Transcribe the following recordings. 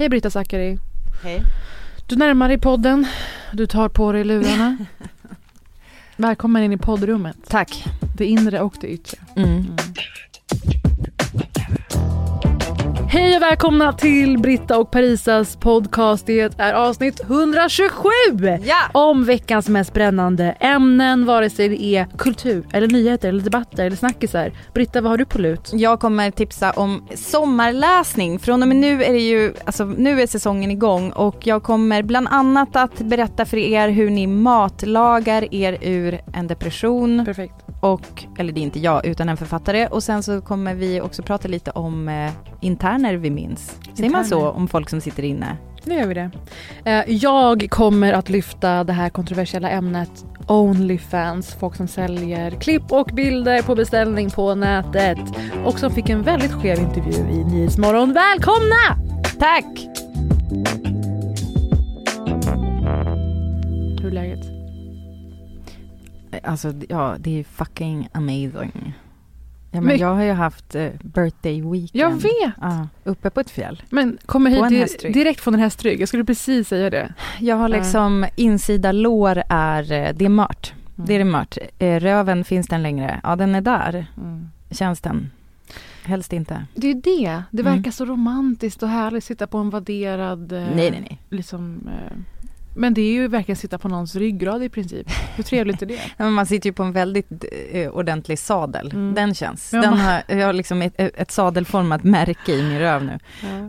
Hej Britta Zackari. Hej. Du närmar dig podden. Du tar på dig lurarna. Välkommen in i poddrummet. Tack. Det inre och det yttre. Mm. Hej och välkomna till Britta och Parisas podcast. Det är avsnitt 127 Ja! om veckans mest brännande ämnen, vare sig det är kultur, eller nyheter, eller debatter eller snackisar. Britta, vad har du på lut? Jag kommer tipsa om sommarläsning. Från och med nu är det ju, alltså nu är säsongen igång och jag kommer bland annat att berätta för er hur ni matlagar er ur en depression Perfekt. och, eller det är inte jag utan en författare och sen så kommer vi också prata lite om eh, interner vi minns. Säger man så Interner. om folk som sitter inne? Nu gör vi det. Eh, Jag kommer att lyfta det här kontroversiella ämnet Onlyfans, folk som säljer klipp och bilder på beställning på nätet och som fick en väldigt skev intervju i Nyhetsmorgon. Välkomna! Tack! Hur är läget? Alltså ja, det är fucking amazing. Ja, men jag har ju haft eh, birthday weekend. Jag vet! Ja, uppe på ett fjäll. Men kommer hit di- direkt från en hästrygg. Jag skulle precis säga det. Jag har liksom insida lår är, eh, det är mört. Mm. Det är det mört. Eh, Röven, finns den längre? Ja, den är där. Känns den? Helst inte. Det är det. Det Mm. verkar så romantiskt och härligt. Sitta på en vadderad... eh, Nej, nej, nej. Liksom, eh, men det är ju verkligen sitta på någons ryggrad i princip. Hur trevligt är det? Ja, men man sitter ju på en väldigt eh, ordentlig sadel. Mm. Den känns. Ja, Den har, jag har liksom ett, ett sadelformat märke i min röv nu.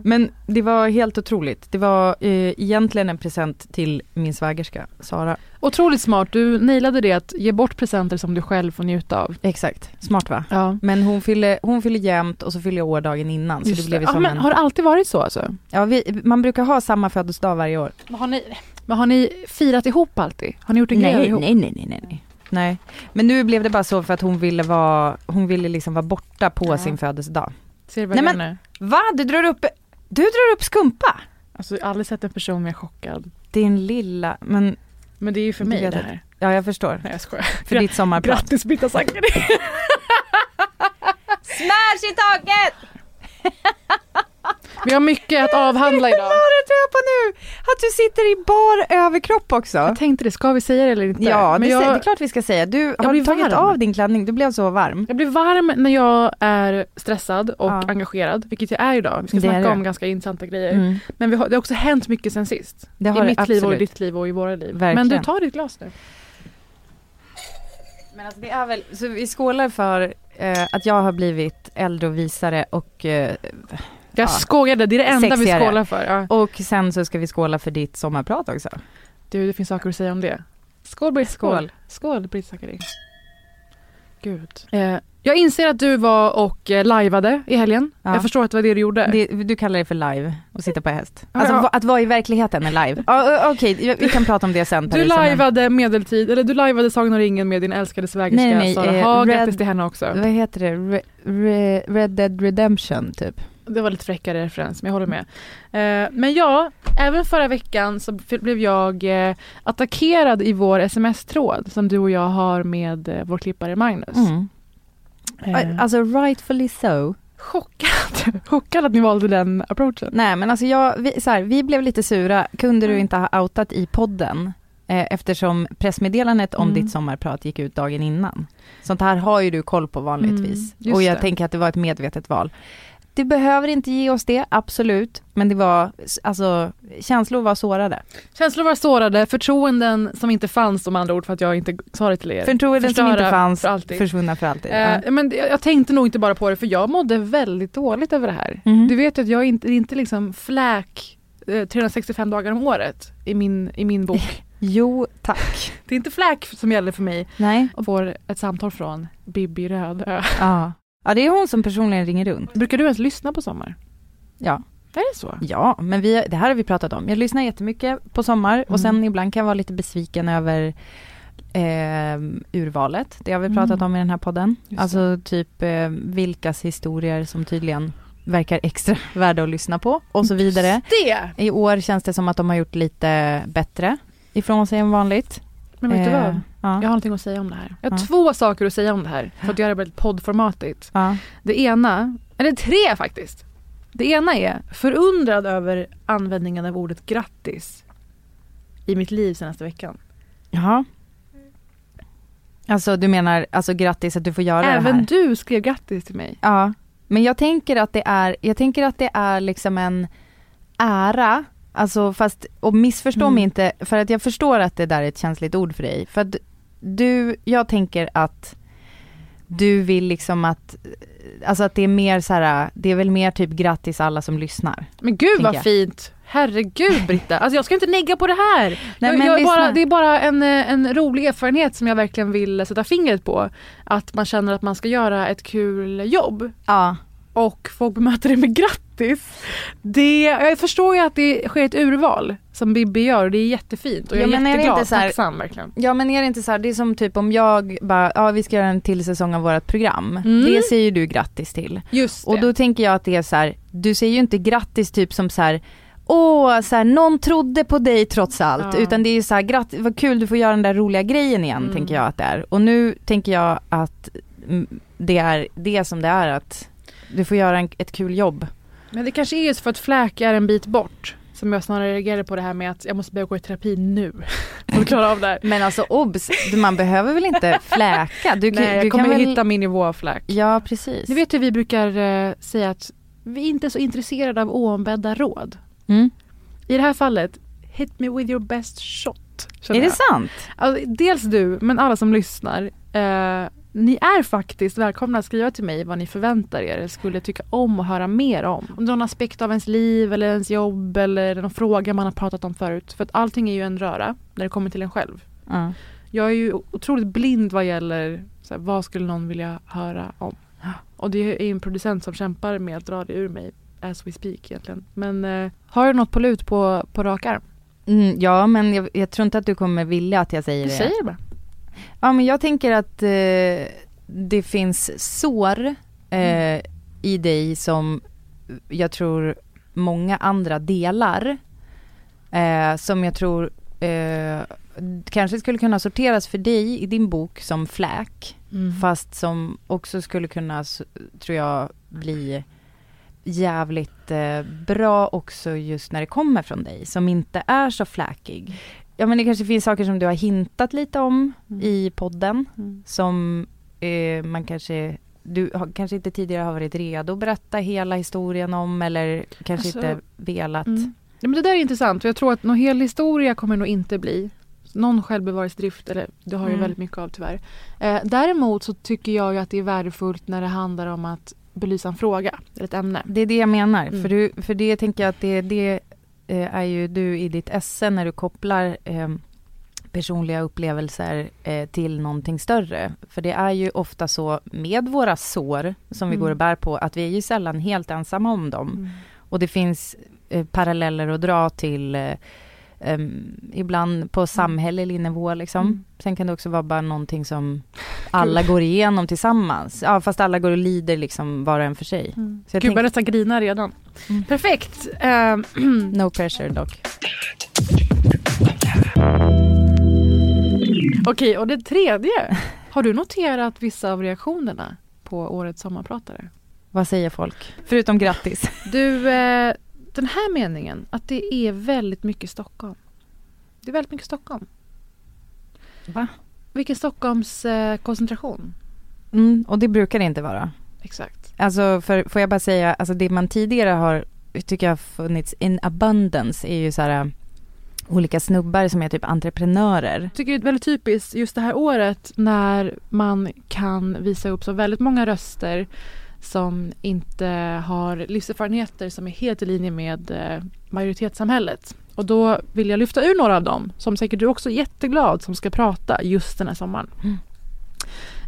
Men det var helt otroligt. Det var eh, egentligen en present till min svägerska, Sara. Otroligt smart. Du nailade det att ge bort presenter som du själv får njuta av. Exakt, smart va? Ja. Men hon fyller, hon fyller jämnt och så fyller jag år dagen innan. Så det blev ja, som men en... Har det alltid varit så alltså? Ja, vi, man brukar ha samma födelsedag varje år. Har ni, men har ni firat ihop alltid? Har ni gjort en grej Nej, ihop? nej, nej, nej, nej, nej. Nej, men nu blev det bara så för att hon ville vara, hon ville liksom vara borta på Ja. sin födelsedag. Ser du vad Nej, men-? Va? Du drar upp, du drar upp skumpa? Alltså, jag har aldrig sett en person mer chockad. Din lilla, men Men det är ju för mig det här. ja jag förstår. Nej jag skojar. För ditt sommarprat. Grattis Britta Zackari! Smash i taket! Vi har mycket att avhandla idag. Vad är det på nu? Att du sitter i bar överkropp också. Jag tänkte det, ska vi säga det eller inte? Ja, det, sä- det är jag, klart vi ska säga. Du har blir tagit varm. av din klänning, du blev så varm. jag blir varm när jag är stressad och Ja. engagerad, vilket jag är idag. Vi ska Det snacka om ganska intressanta grejer. Mm. Men vi har, det har också hänt mycket sen sist. I mitt det liv och i absolut. ditt liv och i våra liv. Verkligen. Men du tar ditt glas nu. Men alltså det är väl, så vi skålar för eh, att jag har blivit äldre och visare och, eh, Jag Ja. skojade, det är det enda vi Sexigare. skålar för. Ja. och sen så ska vi skåla för ditt sommarprat också. Du, det finns saker att säga om det. Skål Britt, skål. Skål. Skål Britt Zackari. Gud. Eh, jag inser att du var och eh, lajvade i helgen. Ja. Jag förstår att det var det du gjorde. Det, du kallar det för live och sitta på häst. Alltså ja. att vara i verkligheten är live. Ö, Okej, vi- vi kan prata om det sen. du Parisa, men- lajvade medeltid, eller du lajvade Sagan om ringen med din älskade svägerska Nej, nej, Sara eh, Haag. Grattis till henne också. Vad heter det? Re, re, Red Dead Redemption typ. Det var lite fräckare referens, men jag håller med. Eh, men ja, även förra veckan så blev jag eh, attackerad i vår sms-tråd som du och jag har med eh, vår klippare Magnus. Mm. Alltså rightfully so. chockad. chockad att ni valde den approachen. Nej men alltså jag, vi, så här, vi blev lite sura, kunde du Mm. inte ha outat i podden? Eftersom pressmeddelandet om Mm. ditt sommarprat gick ut dagen innan. Sånt här har ju du koll på vanligtvis. Mm, och jag det. tänker att det var ett medvetet val. Det behöver inte ge oss det, absolut. Men det var, alltså känslor var sårade. Känslor var sårade, förtroenden som inte fanns om andra ord för att jag inte sa det till er. Förtroenden som inte fanns, för alltid. försvunna för alltid. Eh, ja. men jag, tänkte nog inte bara på det för jag mådde väldigt dåligt över det här. Mhm. Du vet ju att jag inte, inte liksom fläk eh, 365 dagar om året i min, i min bok. Jo, tack. Det är inte fläk som gäller för mig. Nej. Och får ett samtal från Bibi Rödö. Ja. Ja, det är hon som personligen ringer runt. Brukar du ens lyssna på Sommar? Ja. Är det så? Ja, men vi, det här har vi pratat om. Jag lyssnar jättemycket på Sommar och sen Mm. ibland kan jag vara lite besviken över eh, urvalet. Det har vi pratat Mm. om i den här podden. Just det. Alltså typ eh, vilkas historier som tydligen verkar extra värda att lyssna på och så vidare. Det! I år känns det som att de har gjort lite bättre ifrån sig än vanligt. Men vet du Eh, vad? Ja. Jag har någonting att säga om det här. Jag har två saker att säga om det här för att göra det väldigt poddformatigt. Det ena, eller tre faktiskt. Det ena är förundrad över användningen av ordet grattis i mitt liv senaste veckan. Jaha. Alltså du menar, alltså grattis att du får göra det Även här? du skrev grattis till mig. Ja, men jag tänker att det är, jag tänker att det är liksom en ära, alltså fast, och missförstå Mm. mig inte, för att jag förstår att det där är ett känsligt ord för dig. För att du, jag tänker att du vill liksom att, alltså att det är mer så här, det är väl mer typ grattis alla som lyssnar. Men gud vad jag. fint! Herregud Britta, alltså jag ska inte negga på det här. Nej, jag, men jag bara, det är bara en, eh, en rolig erfarenhet som jag verkligen vill sätta fingret på. Att man känner att man ska göra ett kul jobb Ja, och folk bemöter det med grattis. Det, jag förstår ju att det sker ett urval som Bibi gör och det är jättefint och jag Ja, är är det jätteglad inte så här- tacksam verkligen. Ja men är det inte så här, det är som typ om jag bara, ja vi ska göra en till säsong av vårt program. Mm. Det säger du grattis till. Just Och då tänker jag att det är så här, du säger ju inte grattis typ som så här, åh, så här, någon trodde på dig trots allt. Ja. Utan det är ju så här, grattis, vad kul du får göra den där roliga grejen igen, Mm. tänker jag att det är. Och nu tänker jag att mm, det är det som det är, att du får göra en, ett kul jobb. Men det kanske är just för att fläk är en bit bort. Som jag snarare reagerar på det här med att jag måste börja gå i terapi nu. För att klara av det här. Men alltså obs, man behöver väl inte fläka? Du, Nej, jag du kommer kan väl... hitta min nivå av fläk. Ja, precis. Ni vet hur vi brukar eh, säga att vi inte är så intresserade av oombedda råd. Mm. I det här fallet, hit me with your best shot. Är det jag. sant? Alltså, dels du, men alla som lyssnar. Eh, ni är faktiskt välkomna att skriva till mig vad ni förväntar er eller skulle tycka om och höra mer om. Om det är någon aspekt av ens liv eller ens jobb eller någon fråga man har pratat om förut. För att allting är ju en röra när det kommer till en själv. Ja. Jag är ju otroligt blind vad gäller så här, vad skulle någon vilja höra om. Och det är en producent som kämpar med att dra det ur mig as we speak egentligen. Men eh, har du något på lut på, på rak arm? Mm, ja, men jag, jag tror inte att du kommer vilja att jag säger Du det. säger det bara. Ja, men jag tänker att eh, det finns sår eh, Mm. i dig som jag tror många andra delar. Eh, som jag tror eh, kanske skulle kunna sorteras för dig i din bok som fläk. Mm. Fast som också skulle kunna, tror jag, bli jävligt eh, bra också just när det kommer från dig. Som inte är så fläkig. Ja men det kanske finns saker som du har hintat lite om Mm. i podden. Mm. Som eh, man kanske, du har, kanske inte tidigare har varit redo att berätta hela historien om. Eller kanske Alltså, inte velat. Mm. Ja, men det där är intressant och jag tror att någon hel historia kommer nog inte bli. Någon självbevarelsedrift, eller det har Mm. väldigt mycket av tyvärr. Eh, däremot så tycker jag ju att det är värdefullt när det handlar om att belysa en fråga eller ett ämne. Det är det jag menar. Mm. För, du, för det tänker jag att det, det eh, är ju du i ditt esse när du kopplar eh, personliga upplevelser eh, till någonting större. För det är ju ofta så med våra sår som vi Mm. går och bär på att vi är ju sällan helt ensamma om dem. Och det finns eh, paralleller att dra till em, ibland på samhällelig nivå liksom. Mm. Sen kan det också vara bara någonting som alla går igenom tillsammans. Ja fast alla går och lider liksom var och en för sig. Mm. Så jag Gud, tänk- grinar redan. Mm. Perfekt! Ehm, No pressure dock. Okej, och det tredje. Har du noterat vissa av reaktionerna på årets sommarpratare? Vad säger folk? Förutom grattis. Du, eh, den här meningen, att det är väldigt mycket Stockholm. Det är väldigt mycket Stockholm. Va? Vilken Stockholms eh, koncentration. Mm, och det brukar det inte vara. Exakt. Alltså för, får jag bara säga, alltså det man tidigare har, tycker jag funnits in abundance är ju så här olika snubbar som är typ entreprenörer. Jag tycker det är väldigt typiskt just det här året när man kan visa upp så väldigt många röster som inte har livserfarenheter som är helt i linje med eh, majoritetssamhället. Och då vill jag lyfta ur några av dem som säkert du också är jätteglad som ska prata just den här sommaren. Mm.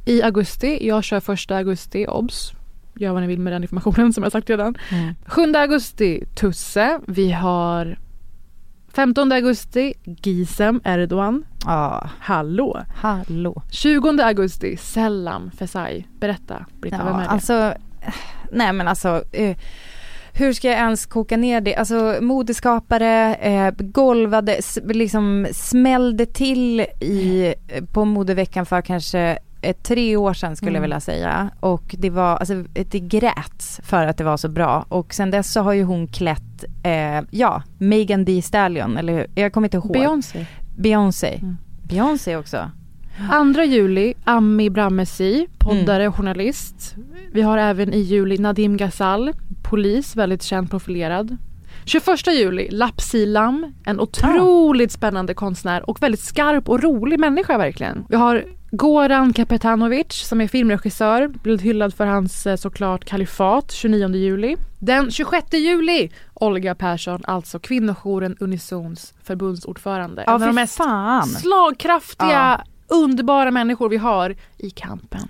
I augusti, jag kör första augusti, obs. Gör vad ni vill med den informationen som jag sagt redan. Mm. 7 augusti Tusse. Vi har 15 augusti Gisem Erdogan. Ja, Hallå! hallå. 20 augusti Selam Fesai. Berätta Britta, vem är Ja, det? alltså, nej men alltså, eh, hur ska jag ens koka ner det? Alltså modeskapare, eh, golvade, liksom smällde till i, på modeveckan för kanske eh, tre år sedan skulle jag Mm. vilja säga. Och det var, alltså det gräts för att det var så bra. Och sen dess så har ju hon klätt, eh, ja, Megan Thee Stallion, eller hur? Jag kommer inte ihåg. Beyoncé. Beyoncé. Mm. Beyoncé också. 2 juli Ami Bramesi, poddare och journalist. Vi har även i juli Nadim Ghazal, polis, väldigt känd profilerad. 21 juli Lapsi Lam, en otroligt spännande konstnär och väldigt skarp och rolig människa verkligen. Vi har Goran Kapetanovic som är filmregissör, blivit hyllad för hans eh, såklart Kalifat 29 juli. Den 26 juli Olga Persson, alltså kvinnojouren Unisons förbundsordförande. Ja, en av de mest fan. slagkraftiga, underbara människor vi har i kampen.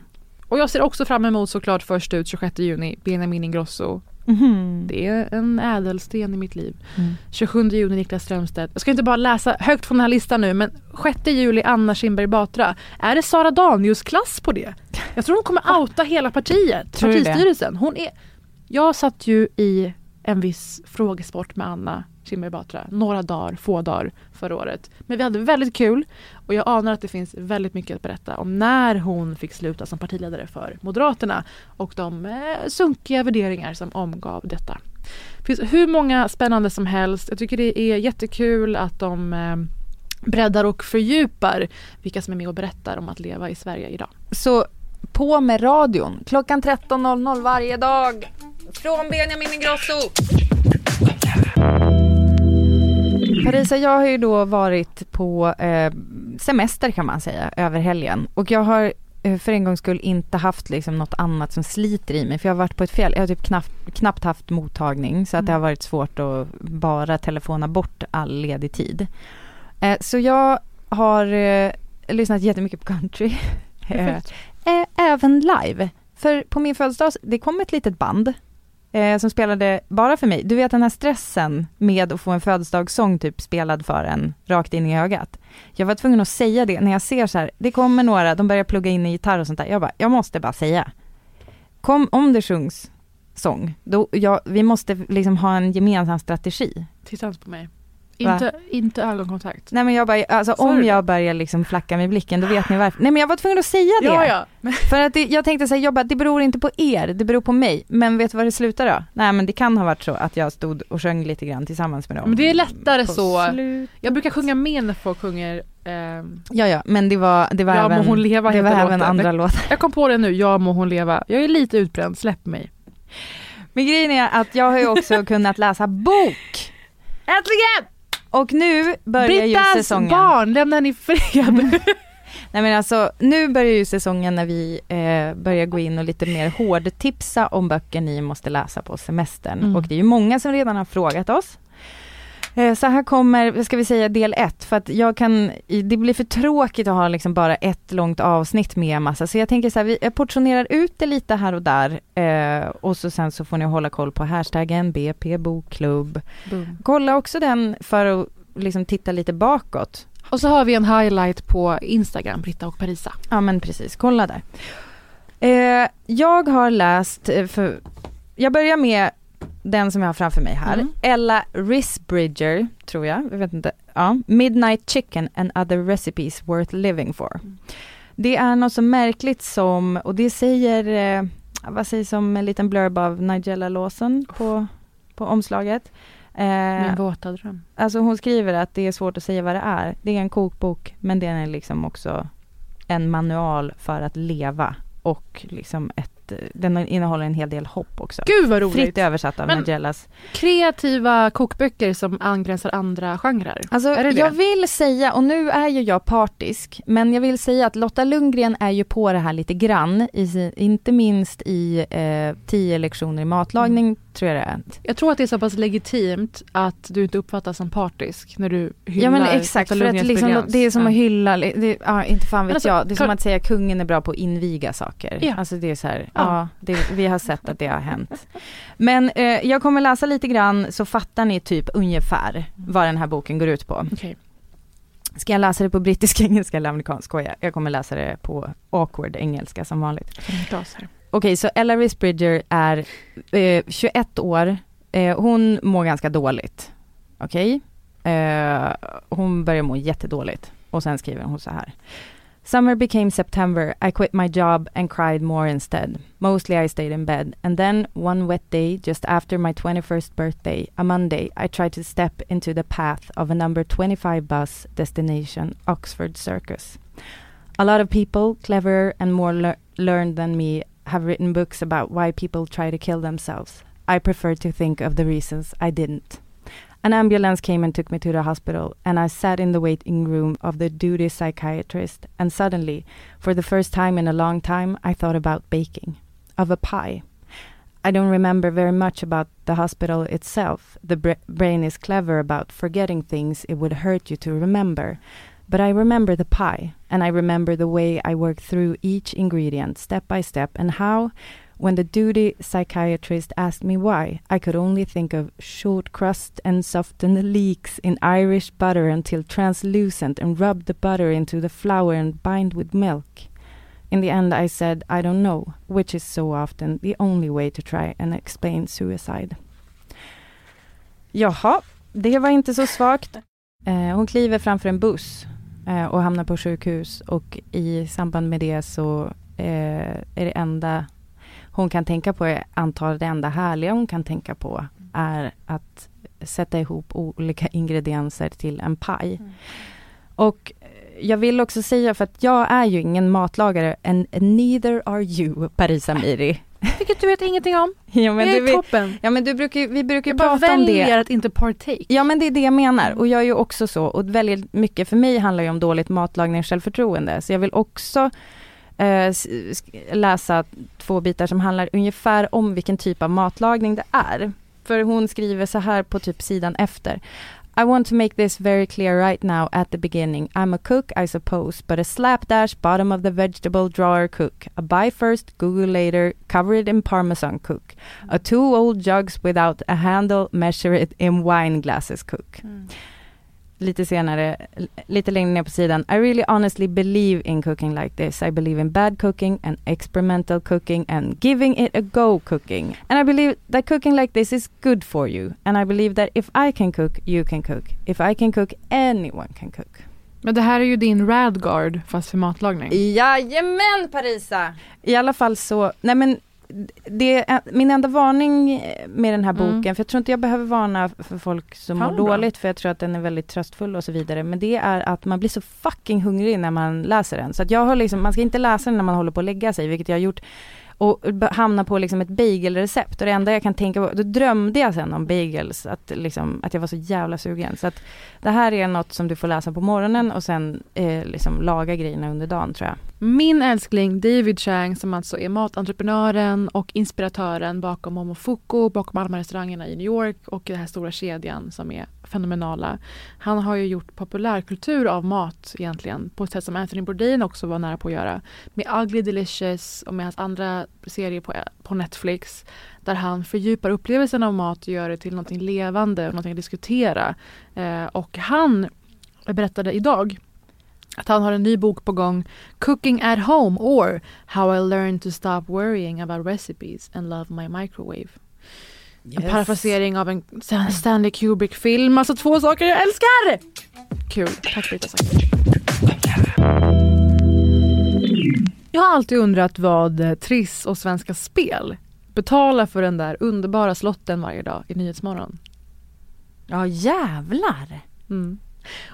Och jag ser också fram emot såklart först ut 26 juni Benjamin Ingrosso. Mhm. Det är en ädelsten i mitt liv. Mm. 27 juni Niklas Strömstedt. Jag ska inte bara läsa högt från den här listan nu men 6 juli Anna Kinberg Batra. Är det Sara Danius klass på det? Jag tror hon kommer outa hela partiet, Tror partistyrelsen. Hon är... Jag satt ju i en viss frågesport med Anna Kinberg Batra några dagar, få dagar förra året. Men vi hade väldigt kul och jag anar att det finns väldigt mycket att berätta om när hon fick sluta som partiledare för Moderaterna och de eh, sunkiga värderingar som omgav detta. Det finns hur många spännande som helst. Jag tycker det är jättekul att de eh, breddar och fördjupar vilka som är med och berättar om att leva i Sverige idag. Så på med radion klockan 13.00 varje dag. Från Benjamin Ingrosso. Parisa, jag har ju då varit på eh, semester kan man säga över helgen och jag har eh, för en gångs skull inte haft liksom något annat som sliter i mig för jag har varit på ett fjäll, jag har typ knappt, knappt haft mottagning så att det har varit svårt att bara telefona bort all ledig tid. Eh, så jag har eh, lyssnat jättemycket på country. Eh. Eh, även live. För på min födelsedag, det kom ett litet band eh, som spelade bara för mig. Du vet den här stressen med att få en födelsedagssång typ spelad för en rakt in i ögat. Jag var tvungen att säga det när jag ser så här, det kommer några, de börjar plugga in i gitarr och sånt där. Jag bara, jag måste bara säga. Kom, om det sjungs sång, då, ja, vi måste liksom ha en gemensam strategi. Titta inte på mig. Va? Inte, inte ögonkontakt. Nej men jag bara, alltså du om jag börjar liksom flacka med blicken, då vet ni varför. Nej men jag var tvungen att säga det. Ja, ja. För att det, jag tänkte säga, jag bara, det beror inte på er, det beror på mig. Men vet du vad det slutar då? Nej men det kan ha varit så att jag stod och sjöng lite grann tillsammans med dem. Men det är lättare På så. slut. Jag brukar sjunga med när folk sjunger ehm, Ja ja, men det var, det var Ja även, hon leva det var även andra låtar. Jag kom på det nu, Ja må hon leva. Jag är lite utbränd, släpp mig. Men grejen är att jag har ju också kunnat läsa bok. Äntligen! Och nu börjar ju Brittas säsongen. barn, lämna henne i fred. Nej men alltså, nu börjar ju säsongen när vi eh, börjar gå in och lite mer hårdtipsa om böcker ni måste läsa på semestern. Mm. Och det är ju många som redan har frågat oss. Eh, så här kommer, ska vi säga, del ett. För att jag kan, det blir för tråkigt att ha liksom bara ett långt avsnitt med massa. Så jag tänker så här, vi portionerar ut det lite här och där. Eh, och så sen så får ni hålla koll på hashtaggen BP Bokklubb. Boom. Kolla också den för att liksom titta lite bakåt. Och så har vi en highlight på Instagram, Britta och Parisa. Ja men precis, kolla där. Eh, jag har läst, för, jag börjar med den som jag har framför mig här. Mm. Ella Risbridger, tror jag, jag vet inte. Ja, Midnight Chicken and other recipes worth living for. Mm. Det är något så märkligt som, och det säger, eh, vad sägs som en liten blurb av Nigella Lawson på, på omslaget. Eh, Min våta dröm. Alltså hon skriver att det är svårt att säga vad det är. Det är en kokbok men det är liksom också en manual för att leva och liksom ett att den innehåller en hel del hopp också. Gud vad roligt! Fritt översatt av Men- Nagellas. Kreativa kokböcker som angränsar andra genrer. Alltså, Är det det? jag vill säga, och nu är ju jag partisk, men jag vill säga att Lotta Lundgren är ju på det här lite grann, i, inte minst i eh, tio lektioner i matlagning, Mm. Tror jag det är. Jag tror att det är så pass legitimt att du inte uppfattas som partisk när du hyllar Ja men exakt, för att liksom, det är som att hylla, det, ja, inte fan vet alltså, jag, det är som att säga kungen är bra på att inviga saker. Ja. Alltså det är så här, Ja. ja, det, vi har sett att det har hänt. Men eh, jag kommer läsa lite grann så fattar ni typ ungefär vad den här boken går ut på. Okej. Ska jag läsa det på brittisk engelska eller amerikansk? Skojar. Jag kommer läsa det på awkward engelska som vanligt får. Okej, så Ella Reese Bridger är eh, 21 år. Eh, hon mår ganska dåligt. Okej? Eh, hon börjar må jättedåligt. Och sen skriver hon så här. Summer became September. I quit my job and cried more instead. Mostly I stayed in bed. And then one wet day, just after my 21st birthday, a Monday, I tried to step into the path of a number 25 bus destination, Oxford Circus. A lot of people, cleverer and more lear- learned than me, have written books about why people try to kill themselves. I prefer to think of the reasons I didn't. An ambulance came and took me to the hospital, and I sat in the waiting room of the duty psychiatrist, and suddenly, for the first time in a long time, I thought about baking. Of a pie. I don't remember very much about the hospital itself. The bra- brain is clever about forgetting things it would hurt you to remember. But I remember the pie, and I remember the way I worked through each ingredient step by step, and how, when the duty psychiatrist asked me why, I could only think of short crust and soften the leeks in Irish butter until translucent and rub the butter into the flour and bind with milk. In the end, I said, I don't know, which is so often the only way to try and explain suicide. Jaha, det var inte så svagt. Eh, hon kliver framför en buss eh, och hamnar på sjukhus och i samband med det så eh, är det enda hon kan tänka på, är, antar det enda härliga hon kan tänka på är att sätta ihop olika ingredienser till en paj. Och eh, jag vill också säga, för att jag är ju ingen matlagare, and neither are you, Paris Amiri. Vilket du vet ingenting om. ja, men jag du, är vet- toppen. ja men du brukar, vi brukar ju Jag prata om det. väljer att inte partake. Ja men det är det jag menar och jag är ju också så och väldigt mycket för mig handlar ju om dåligt matlagning och självförtroende så jag vill också eh, läsa två bitar som handlar ungefär om vilken typ av matlagning det är. För hon skriver så här på typ sidan efter. I want to make this very clear right now at the beginning. I'm a cook, I suppose, but a slapdash bottom of the vegetable drawer cook. A buy first, Google later, cover it in parmesan cook. A two old jugs without a handle, measure it in wine glasses cook. Hmm. Lite senare, lite längre ner på sidan. I really honestly believe in cooking like this. I believe in bad cooking and experimental cooking and giving it a go cooking. And I believe that cooking like this is good for you. And I believe that if I can cook, you can cook. If I can cook, anyone can cook. Men det här är ju din radguard fast för matlagning. Jajamän Parisa! I alla fall så, nej men det är min enda varning med den här Mm. boken, för jag tror inte jag behöver varna för folk som Fan, mår bra. dåligt, för jag tror att den är väldigt tröstfull och så vidare, men det är att man blir så fucking hungrig när man läser den. Så att jag har liksom, man ska inte läsa den när man håller på att lägga sig, vilket jag har gjort, och hamna på liksom ett bagelrecept. Och det enda jag kan tänka på, då drömde jag sen om bagels, att, liksom, att jag var så jävla sugen. Så att det här är något som du får läsa på morgonen och sen eh, liksom laga grejerna under dagen tror jag. Min älskling David Chang som alltså är matentreprenören och inspiratören bakom Momofuku, bakom alla de här restaurangerna i New York och den här stora kedjan som är fenomenala. Han har ju gjort populärkultur av mat egentligen på ett sätt som Anthony Bourdain också var nära på att göra. Med Ugly Delicious och med hans andra serier på, på Netflix där han fördjupar upplevelsen av mat och gör det till någonting levande och någonting att diskutera. Eh, och han berättade idag att han har en ny bok på gång Cooking at home or How I learned to stop worrying about recipes and love my microwave. En parafrasering av en Stan- Stanley Kubrick-film. Alltså två saker jag älskar! Kul. Tack Brita. Jag har alltid undrat vad eh, Triss och Svenska Spel betalar för den där underbara slotten varje dag i Nyhetsmorgon. Ja jävlar! Mm.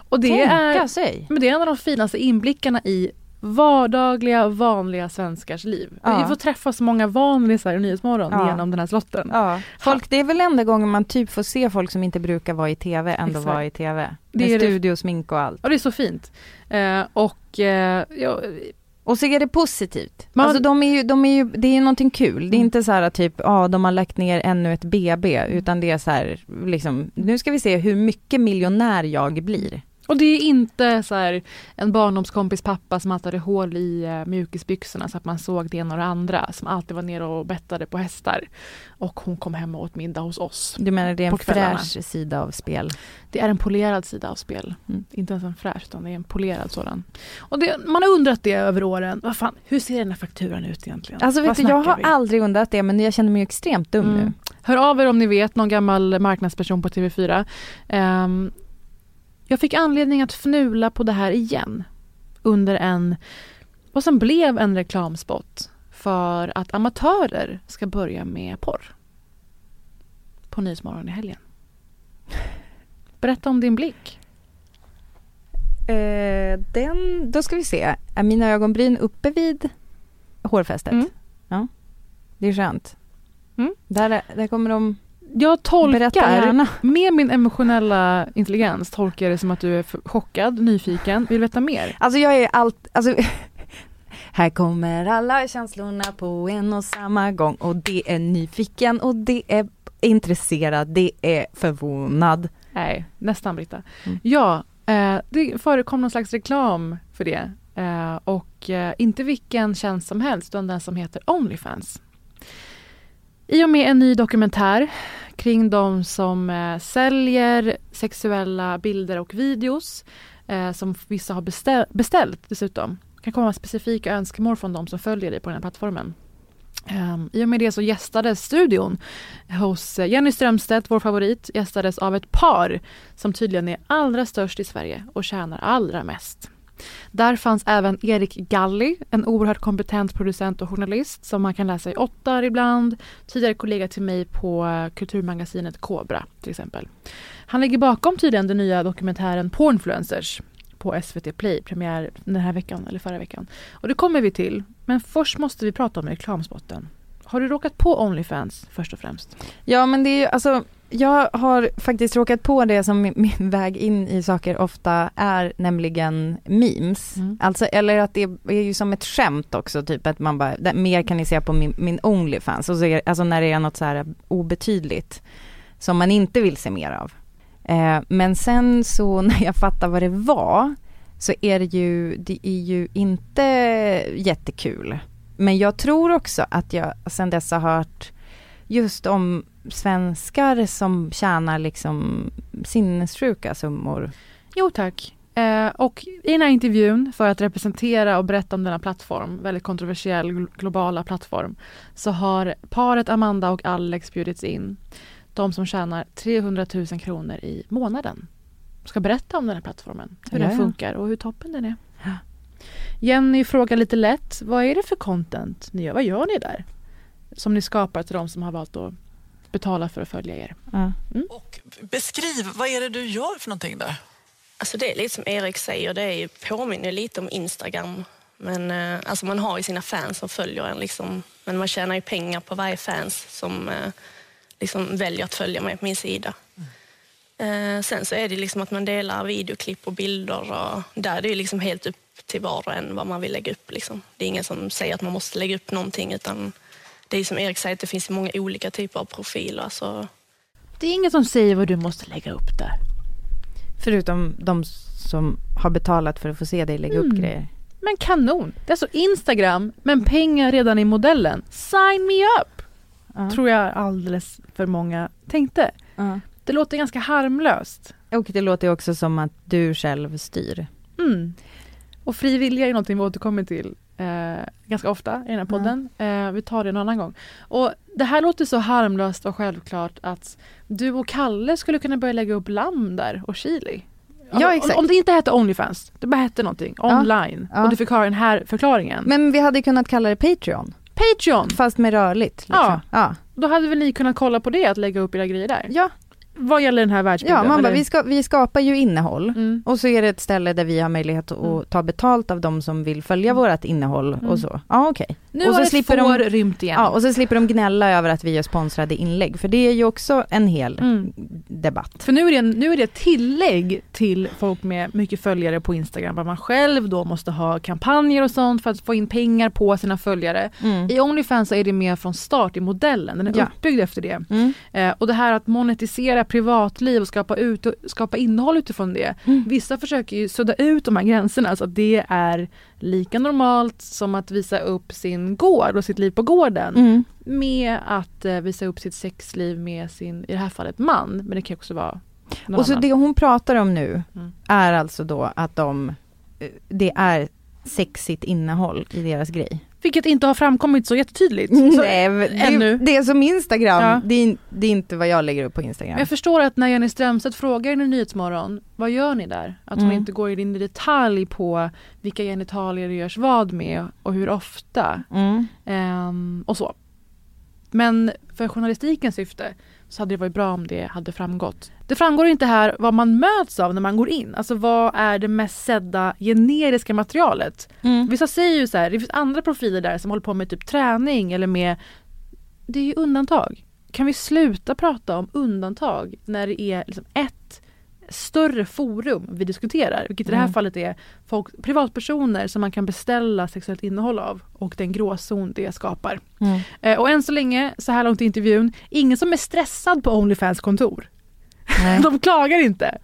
Och det Tänka är, sig! men det är en av de finaste inblickarna i vardagliga, vanliga svenskars liv. Ja. Vi får träffa så många vanlisar i Nyhetsmorgon Ja. genom den här slotten. Ja. Folk, det är väl enda gången man typ får se folk som inte brukar vara i TV, ändå Exakt. vara i TV. Det Med är det- studio, smink och allt. Och det är så fint. Eh, och eh, ja, Och så är det positivt. Man- Alltså de är ju, de är ju, det är ju någonting kul. Det är Mm. inte så här typ, ja de har lagt ner ännu ett BB, utan det är så här, liksom, nu ska vi se hur mycket miljonär jag blir. Och det är inte så här en barndomskompis pappa som alltid hade hål i uh, mjukisbyxorna så att man såg det ena och det andra. Som alltid var nere och bettade på hästar. Och hon kom hem och åt middag hos oss. Du menar det är en fräsch sida av spel? Det är en polerad sida av spel. Mm. Inte ens en fräsch utan det är en polerad sådan. Och det, man har undrat det över åren. Vad fan, hur ser den här fakturan ut egentligen? Alltså vet du, jag har vi? aldrig undrat det, men jag känner mig extremt dum Mm. nu. Hör av er om ni vet, någon gammal marknadsperson på TV4. Ehm, jag fick anledning att fnula på det här igen under en, vad som blev en reklamspot för att amatörer ska börja med porr. På Nyhetsmorgon i helgen. Berätta om din blick. Eh, den, då ska vi se. Är mina ögonbryn uppe vid hårfästet? Mm. Ja. Det är skönt. Mm. Där, där kommer de... Jag tolkar, med min emotionella intelligens, tolkar jag det som att du är chockad, nyfiken, vill veta mer. Alltså jag är allt... Alltså, här kommer alla känslorna på en och samma gång och det är nyfiken och det är intresserad, det är förvånad. Nej, nästan Britta. Mm. Ja, eh, det förekom någon slags reklam för det. Eh, och eh, inte vilken tjänst som helst, utan den som heter Onlyfans. I och med en ny dokumentär kring de som eh, säljer sexuella bilder och videos, eh, som vissa har beställ- beställt dessutom. Det kan komma specifika önskemål från de som följer dig på den här plattformen. Um, I och med det så gästades studion hos eh, Jenny Strömstedt, vår favorit, gästades av ett par som tydligen är allra störst i Sverige och tjänar allra mest. Där fanns även Erik Galli, en oerhört kompetent producent och journalist som man kan läsa i Ottar ibland, tidigare kollega till mig på kulturmagasinet Kobra till exempel. Han ligger bakom tydligen den nya dokumentären Pornfluencers på SVT Play, premiär den här veckan eller förra veckan. Och det kommer vi till, men först måste vi prata om reklamspotten. Har du råkat på Onlyfans först och främst? Ja men det är ju alltså, jag har faktiskt råkat på det som min, min väg in i saker ofta är, nämligen memes. Mm. Alltså, eller att det är ju som ett skämt också, typ att man bara, mer kan ni se på min, min Onlyfans. Och så är, alltså när det är något så här obetydligt som man inte vill se mer av. Eh, men sen så när jag fattar vad det var, så är det ju, det är ju inte jättekul. Men jag tror också att jag sen dess har hört just om svenskar som tjänar liksom sinnessjuka summor. Jo tack. Eh, och i den här intervjun, för att representera och berätta om denna plattform, väldigt kontroversiell gl- globala plattform, så har paret Amanda och Alex bjudits in. De som tjänar 300 000 kronor i månaden. Ska berätta om den här plattformen, hur Ja, den funkar och hur toppen den är. Ja. Jenny frågar lite lätt, vad är det för content ni gör? Vad gör ni där? Som ni skapar till de som har valt att betala för att följa er. Ja. Och beskriv, vad är det du gör för någonting där? Alltså det är lite som Erik säger, det är ju, påminner lite om Instagram. Men eh, alltså man har ju sina fans som följer en liksom, men man tjänar ju pengar på varje fans som eh, liksom väljer att följa mig på min sida. Eh, sen så är det liksom att man delar videoklipp och bilder och där är det ju liksom helt upp till var och en vad man vill lägga upp. Liksom. Det är ingen som säger att man måste lägga upp någonting utan det är som Erik säger att det finns många olika typer av profiler. Så Det är ingen som säger vad du måste lägga upp där. Förutom de som har betalat för att få se dig lägga upp Mm. grejer. Men kanon! Det är alltså Instagram, men pengar redan i modellen. Sign me up! Ja. Tror jag alldeles för många tänkte. Ja. Det låter ganska harmlöst. Och det låter också som att du själv styr. Mm. Och fri vilja är någonting vi återkommer till eh, ganska ofta i den här podden. Eh, vi tar det en annan gång. Och det här låter så harmlöst och självklart att du och Kalle skulle kunna börja lägga upp lamm där och chili. Ja, exakt. Om, om det inte hette Onlyfans, det bara hette någonting online Ja. och du fick ha den här förklaringen. Men vi hade kunnat kalla det Patreon, Patreon! fast med rörligt. Liksom. Ja. ja. Då hade väl ni kunnat kolla på det, att lägga upp era grejer där? Ja. Vad gäller den här världsbilden? Ja, man bara, vi, ska, vi skapar ju innehåll. Mm. Och så är det ett ställe där vi har möjlighet att Mm. ta betalt av de som vill följa vårt innehåll Mm. och så. Ja, okej. Nu och så har ett slipper de- får rymt igen. Ja, och så slipper de gnälla över att vi gör sponsrade inlägg, för det är ju också en hel Mm. debatt. För nu är, det, nu är det tillägg till folk med mycket följare på Instagram, att man själv då måste ha kampanjer och sånt för att få in pengar på sina följare. Mm. I Onlyfans så är det med från start i modellen, den är Ja. uppbyggd efter det. Mm. Eh, och det här att monetisera privatliv och skapa, ut, skapa innehåll utifrån det. Mm. Vissa försöker ju sudda ut de här gränserna så att det är lika normalt som att visa upp sin gård och sitt liv på gården. Mm. Med att eh, visa upp sitt sexliv med sin, i det här fallet man, men det kan också vara någon Och så annan. det hon pratar om nu Mm. är alltså då att de, eh, det är sexigt innehåll i deras grej. Vilket inte har framkommit så jättetydligt. Så, Nej, det, ännu. det är som Instagram, Ja. det, är, det är inte vad jag lägger upp på Instagram. Jag förstår att när Jenny Strömstedt frågar henne i Nyhetsmorgon, vad gör ni där? Att hon Mm. inte går in i detalj på vilka genitalier det görs vad med och hur ofta. Mm. Ehm, och så. Men för journalistikens syfte så hade det varit bra om det hade framgått. Det framgår inte här vad man möts av när man går in. Alltså vad är det mest sedda generiska materialet? Mm. Vissa säger ju så här, det finns andra profiler där som håller på med typ träning eller med Det är ju undantag. Kan vi sluta prata om undantag när det är liksom ett större forum vi diskuterar, vilket i det här Mm. fallet är folk, privatpersoner som man kan beställa sexuellt innehåll av och den gråzon det skapar. Mm. Eh, och än så länge, så här långt i intervjun, ingen som är stressad på Onlyfans kontor. Nej. De klagar inte.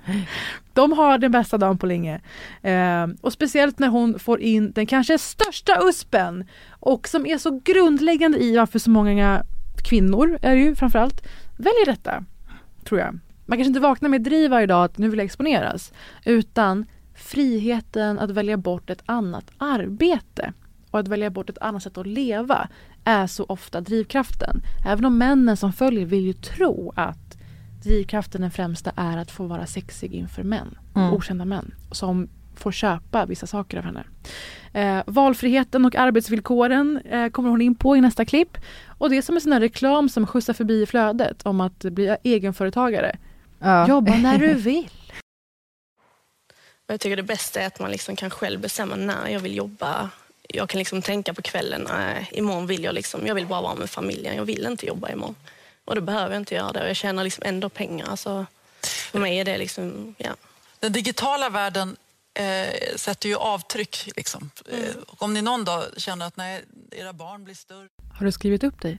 De har den bästa dagen på länge. Eh, och speciellt när hon får in den kanske största uspen och som är så grundläggande i varför så många kvinnor, är det ju framförallt, väljer detta. Tror jag. Man kanske inte vaknar med driv varje dag att nu vill jag exponeras. Utan friheten att välja bort ett annat arbete och att välja bort ett annat sätt att leva är så ofta drivkraften. Även om männen som följer vill ju tro att drivkraften den främsta är att få vara sexig inför män, Mm. okända män som får köpa vissa saker av henne. Eh, valfriheten och arbetsvillkoren eh, kommer hon in på i nästa klipp. Och det är som en sån här reklam som skjutsar förbi i flödet om att bli egenföretagare. Ja. Jobba när du vill. Jag tycker det bästa är att man liksom kan själv bestämma när jag vill jobba. Jag kan liksom tänka på kvällen, nej, imorgon vill jag liksom, jag vill bara vara med familjen, jag vill inte jobba imorgon. Och då behöver jag inte göra det och jag tjänar liksom ändå pengar. Alltså, för mig är det liksom, ja. Den digitala världen eh, sätter ju avtryck. Liksom. Eh, och om ni någon dag känner att nej, era barn blir större. Har du skrivit upp dig?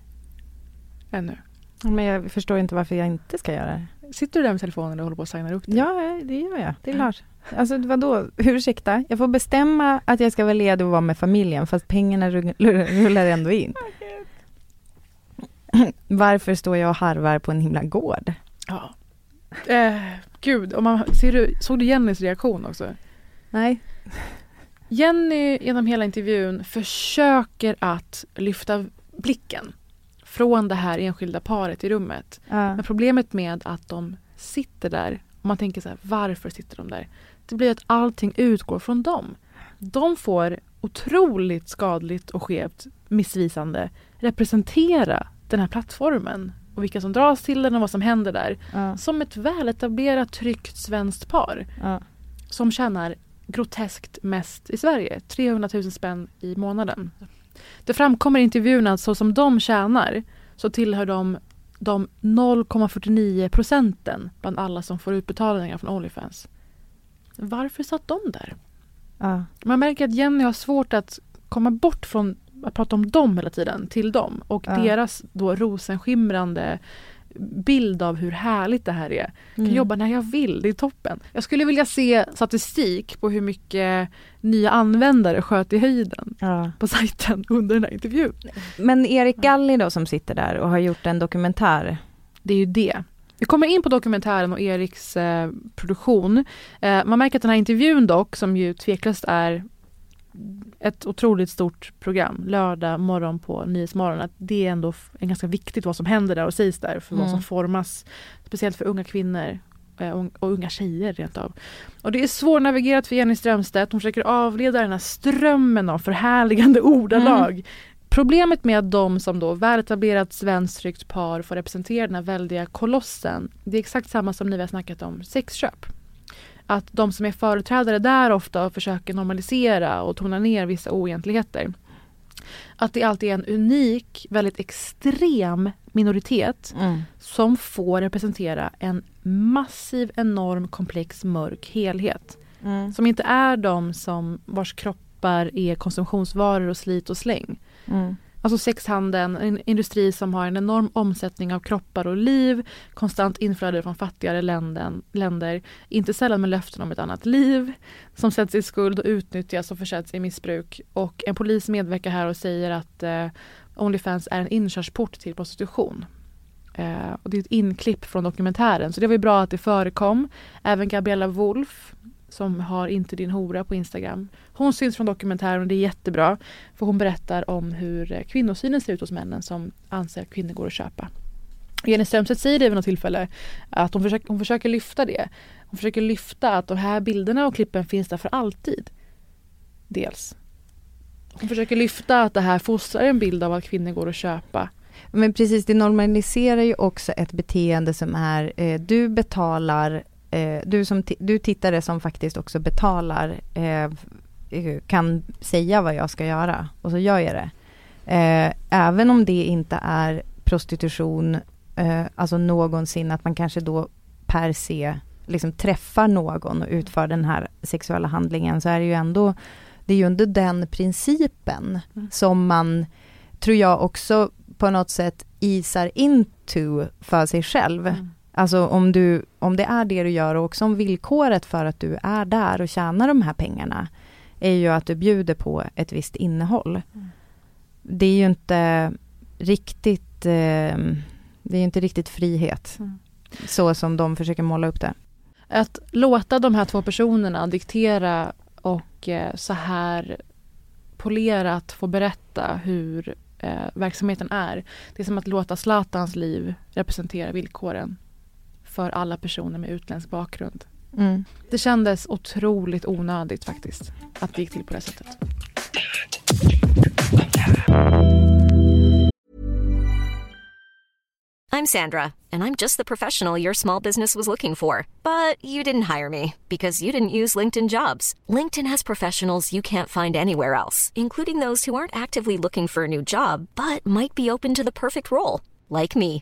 Ännu? Men jag förstår inte varför jag inte ska göra det. Sitter du där med telefonen och håller på att signa upp dig? Ja, det gör jag. Det är klart. Alltså vadå, ursäkta? Jag får bestämma att jag ska vara ledig och vara med familjen fast pengarna rullar rullar ändå in. Varför står jag och harvar på en himla gård? Ja. Eh, gud, om man, ser du, såg du Jennys reaktion också? Nej. Jenny genom hela intervjun försöker att lyfta blicken från det här enskilda paret i rummet. Ja. Men problemet med att de sitter där, om man tänker så här, varför sitter de där? Det blir att allting utgår från dem. De får otroligt skadligt och skevt, missvisande representera den här plattformen och vilka som dras till den och vad som händer där. Ja. Som ett väletablerat tryggt svenskt par Ja. som tjänar groteskt mest i Sverige, 300 000 spänn i månaden. Det framkommer i intervjun att så som de tjänar så tillhör de de 0,49 procenten bland alla som får utbetalningar från Onlyfans. Varför satt de där? Ja. Man märker att Jenny har svårt att komma bort från att prata om dem hela tiden till dem och Ja. deras då rosenskimrande bild av hur härligt det här är. Jag kan Mm. jobba när jag vill, det är toppen. Jag skulle vilja se statistik på hur mycket nya användare sköt i höjden Ja. på sajten under den här intervjun. Men Erik Galli då som sitter där och har gjort en dokumentär. Det är ju det. Vi kommer in på dokumentären och Eriks eh, produktion. Eh, man märker att den här intervjun dock, som ju tveklöst är ett otroligt stort program, lördag morgon på Nyhetsmorgon, att det är ändå är ganska viktigt vad som händer där och sägs där, för vad Mm. som formas, speciellt för unga kvinnor eh, och, unga tjejer rent av. Och det är svårnavigerat för Jenny Strömstedt, hon försöker avleda den här strömmen av förhärligande ordalag Problemet med att de som då väletablerat svensktryckt par får representera den här väldiga kolossen, det är exakt samma som ni har snackat om sexköp. Att de som är företrädare där ofta försöker normalisera och tona ner vissa oegentligheter. Att det alltid är en unik, väldigt extrem minoritet Mm. som får representera en massiv, enorm, komplex, mörk helhet. Mm. Som inte är de som vars kroppar är konsumtionsvaror och slit och släng. Mm. Alltså sexhandeln, en industri som har en enorm omsättning av kroppar och liv, konstant inflöde från fattigare länden, länder, inte sällan med löften om ett annat liv, som sätts i skuld och utnyttjas och försätts i missbruk. Och en polis medverkar här och säger att eh, Onlyfans är en inkörsport till prostitution. Eh, och det är ett inklipp från dokumentären, så det var ju bra att det förekom. Även Gabriella Wolf, som har Inte din hora på Instagram. Hon syns från dokumentären och det är jättebra. För hon berättar om hur eh, kvinnosynen ser ut hos männen som anser att kvinnor går att köpa. Jenny Strömstedt säger det vid något tillfälle att hon försöker, hon försöker lyfta det. Hon försöker lyfta att de här bilderna och klippen finns där för alltid. Dels. Hon försöker lyfta att det här fostrar en bild av att kvinnor går att köpa. Men precis, det normaliserar ju också ett beteende som är, eh, du betalar, eh, du som du tittare som faktiskt också betalar, eh, kan säga vad jag ska göra och så gör jag det. Eh, även om det inte är prostitution, eh, alltså någonsin, att man kanske då per se liksom träffar någon och utför den här sexuella handlingen, så är det ju ändå, det är ju under den principen Mm. som man, tror jag också på något sätt isar into för sig själv. Mm. Alltså om, du, om det är det du gör och också om villkoret för att du är där och tjänar de här pengarna är ju att du bjuder på ett visst innehåll. Mm. Det är ju inte riktigt, eh, det är inte riktigt frihet. Mm. Så som de försöker måla upp det. Att låta de här två personerna diktera och eh, så här polerat få berätta hur eh, verksamheten är. Det är som att låta Zlatans liv representera villkoren för alla personer med utländsk bakgrund. Mm. Det kändes otroligt onödigt faktiskt att det gick till på det sättet. I'm Sandra, and I'm just the professional your small business was looking for. But you didn't hire me because you didn't use LinkedIn jobs. LinkedIn has professionals you can't find anywhere else, including those who aren't actively looking for a new job but might be open to the perfect role, like me.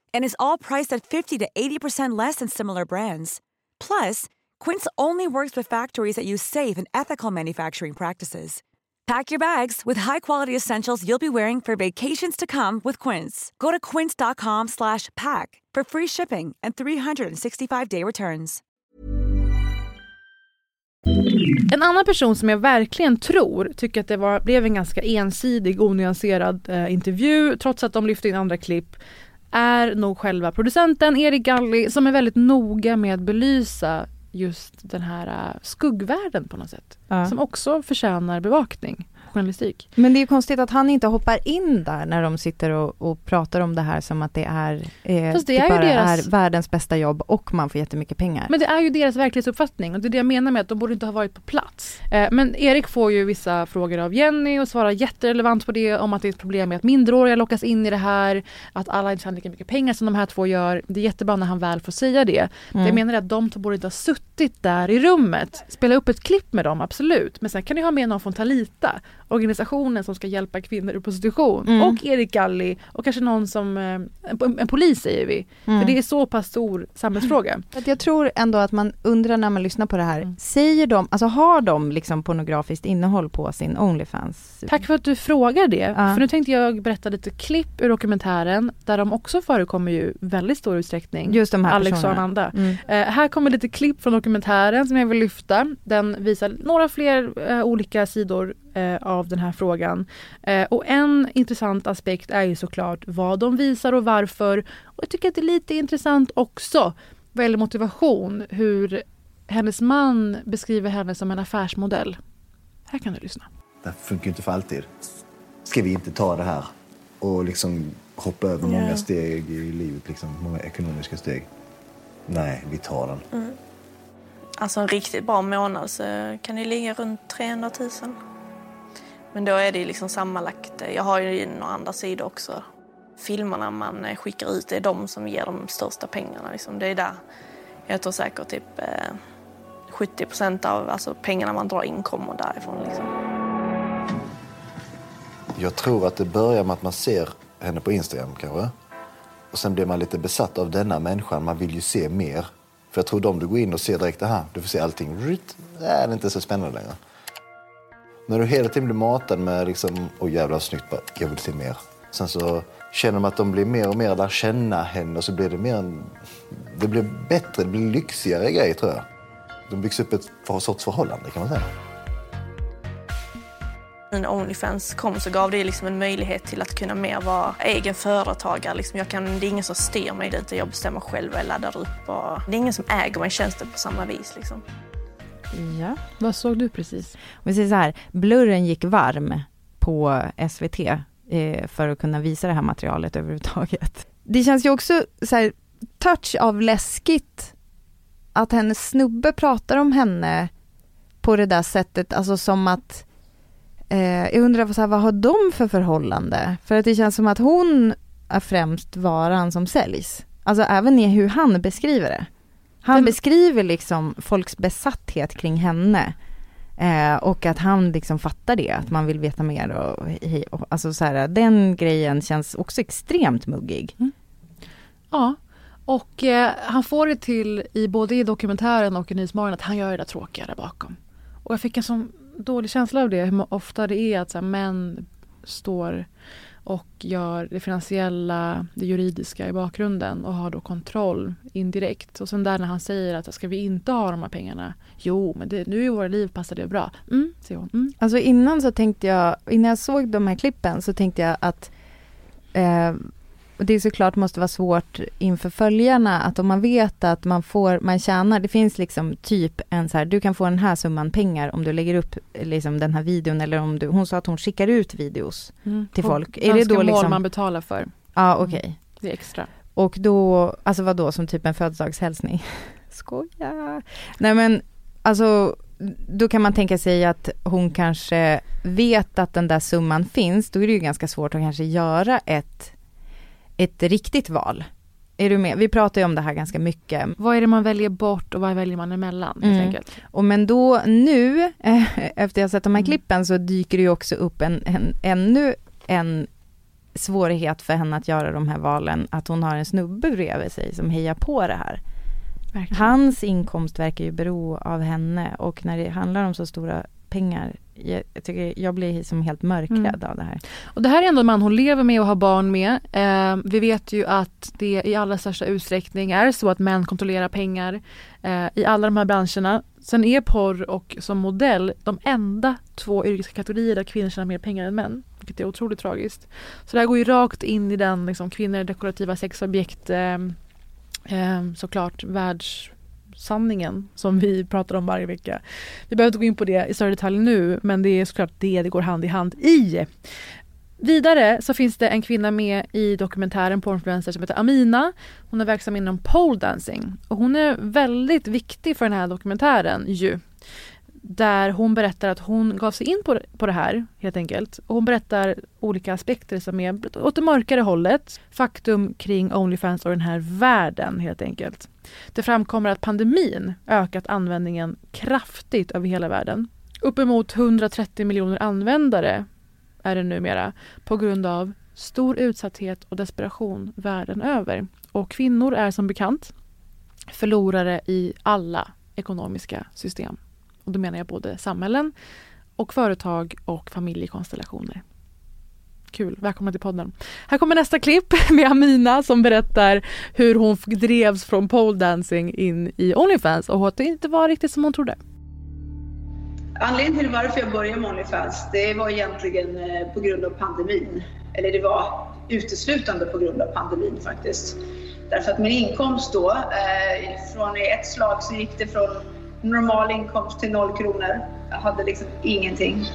And is all priced at 50 to 80% less than similar brands. Plus, Quince only works with factories that use safe and ethical manufacturing practices. Pack your bags with high-quality essentials you'll be wearing for vacations to come with Quince. Go to quince.com slash pack for free shipping and 365-day returns. En annan person som jag verkligen tror tycker att det var, blev en ganska ensidig, onyanserad eh, intervju trots att de lyfte in andra klipp är nog själva producenten Erik Galli som är väldigt noga med att belysa just den här eh, skuggvärlden på något sätt. Ja. Som också förtjänar bevakning, journalistik. Men det är ju konstigt att han inte hoppar in där när de sitter och, och pratar om det här som att det är, eh, Fast det är bara deras- är världens bästa jobb och man får jättemycket pengar. Men det är ju deras verklighetsuppfattning och det är det jag menar med att de borde inte ha varit på plats. Eh, men Erik får ju vissa frågor av Jenny och svarar jätterelevant på det om att det är ett problem med att minderåriga lockas in i det här, att alla inte tjänar lika mycket pengar som de här två gör. Det är jättebra när han väl får säga det. Mm. jag menar att de två borde inte ha suttit där i rummet. Spela upp ett klipp med dem, absolut. Men sen kan ni ha med någon från Talita, organisationen som ska hjälpa kvinnor i prostitution. Mm. Och Erik Galli och kanske någon som, eh, en, en polis säger vi. Mm. För det är så pass stor samhällsfråga. Jag tror ändå att man undrar när man lyssnar på det här, Mm. säger de, alltså har de liksom pornografiskt innehåll på sin Onlyfans? Tack för att du frågar det. Ja. För nu tänkte jag berätta lite klipp ur dokumentären där de också förekommer ju väldigt stor utsträckning. Just de här Alex och personerna. Amanda. Mm. Eh, här kommer lite klipp från dokumentären som jag vill lyfta. Den visar några fler eh, olika sidor eh, av den här frågan. Eh, och en intressant aspekt är ju såklart vad de visar och varför. Och jag tycker att det är lite intressant också vad gäller motivation, hur hennes man beskriver henne som en affärsmodell. Här kan du lyssna. Det funkar ju inte för alltid. Ska vi inte ta det här och liksom hoppa över Ja. många steg i livet, liksom, många ekonomiska steg? Nej, vi tar den. Mm. Alltså en riktigt bra månad så kan det ligga runt 300 000. Men då är det liksom sammanlagt. Eh, jag har ju några andra sidor också. Filmerna man eh, skickar ut det är de som ger de största pengarna. Liksom. Det är där jag tror säkert typ eh, 70 procent av alltså, pengarna man drar in kommer därifrån. Liksom. Jag tror att det börjar med att man ser henne på Instagram kanske. Och sen blir man lite besatt av denna människan. Man vill ju se mer. För jag tror de du går in och ser direkt, aha, du får se allting. Äh, det är inte så spännande längre. När du hela tiden blir matad med liksom, åh jävlar vad snyggt, bara, jag vill se mer. Sen så känner man att de blir mer och mer lär känna henne och så blir det mer en, det blir bättre, det blir lyxigare grejer tror jag. De byggs upp ett för- sorts förhållande kan man säga. När Onlyfans kom så gav det liksom en möjlighet till att kunna mer vara egen företagare. Liksom jag kan, det är ingen som styr mig dit, jag bestämmer själv vad jag laddar upp. Och det är ingen som äger mig tjänsten på samma vis. Liksom. Ja. Vad såg du precis? Om vi säger så här, blurren gick varm på SVT eh, för att kunna visa det här materialet överhuvudtaget. Det känns ju också så här, touch av läskigt att hennes snubbe pratar om henne på det där sättet, alltså som att eh, jag undrar så här, vad har de för förhållande? För att det känns som att hon är främst varan som säljs. Alltså även i hur han beskriver det. Han beskriver liksom folks besatthet kring henne. Eh, och att han liksom fattar det, att man vill veta mer och, och alltså så här, den grejen känns också extremt muggig. Ja, och eh, han får det till i både i dokumentären och i Nyhetsmorgon att han gör det där tråkiga där bakom. Och jag fick en sån dålig känsla av det, hur ofta det är att så här, män står och gör det finansiella, det juridiska i bakgrunden och har då kontroll indirekt. Och sen där när han säger att ska vi inte ha de här pengarna? Jo, men det, nu i våra liv passar det bra. Mm, säger hon. Mm. Alltså innan så tänkte jag, innan jag såg de här klippen så tänkte jag att eh, och det såklart måste vara svårt inför följarna att om man vet att man får, man tjänar, det finns liksom typ en så här, du kan få den här summan pengar om du lägger upp liksom den här videon eller om du, hon sa att hon skickar ut videos Mm. till folk. Är det då mål liksom, man betalar för. ja okej. Det är extra. Och då, alltså vad då som typ en födelsedagshälsning? Skoja! Nej men, alltså då kan man tänka sig att hon kanske vet att den där summan finns, då är det ju ganska svårt att kanske göra ett, ett riktigt val. Är du med? Vi pratar ju om det här ganska mycket. Vad är det man väljer bort och vad väljer man emellan? Helt Mm. enkelt. Och men då nu, eh, efter jag sett de här Mm. klippen, så dyker det ju också upp en, en, ännu en svårighet för henne att göra de här valen, att hon har en snubbe bredvid sig som hejar på det här. Verkligen. Hans inkomst verkar ju bero av henne och när det handlar om så stora pengar, jag, jag tycker jag blir som helt mörkrädd av det här. Och det här är ändå en man hon lever med och har barn med. Eh, vi vet ju att det i allra största utsträckning är så att män kontrollerar pengar eh, i alla de här branscherna. Sen är porr och som modell de enda två yrkeskategorier där kvinnor tjänar mer pengar än män. Vilket är otroligt tragiskt. Så det här går ju rakt in i den liksom, kvinnor dekorativa sexobjekt eh, eh, såklart sanningen som vi pratar om varje vecka. Vi behöver inte gå in på det i större detalj nu men det är såklart det det går hand i hand i. Vidare så finns det en kvinna med i dokumentären Pornfluencer som heter Amina. Hon är verksam inom pole dancing och hon är väldigt viktig för den här dokumentären ju. Där hon berättar att hon gav sig in på, på det här helt enkelt. Och hon berättar olika aspekter som är åt det mörkare hållet. Faktum kring Onlyfans och den här världen helt enkelt. Det framkommer att pandemin ökat användningen kraftigt över hela världen. Uppemot 130 miljoner användare är det numera på grund av stor utsatthet och desperation världen över. Och kvinnor är som bekant förlorare i alla ekonomiska system. Och då menar jag både samhällen och företag och familjekonstellationer. Kul, välkomna till podden. Här kommer nästa klipp med Amina som berättar hur hon drevs från pole dancing in i Onlyfans och att det inte var riktigt som hon trodde. Anledningen till varför jag började med Onlyfans, det var egentligen eh, på grund av pandemin. Eller det var uteslutande på grund av pandemin faktiskt. Därför att min inkomst då, eh, från i ett slag så gick det från normal inkomst till noll kronor. Jag hade liksom ingenting.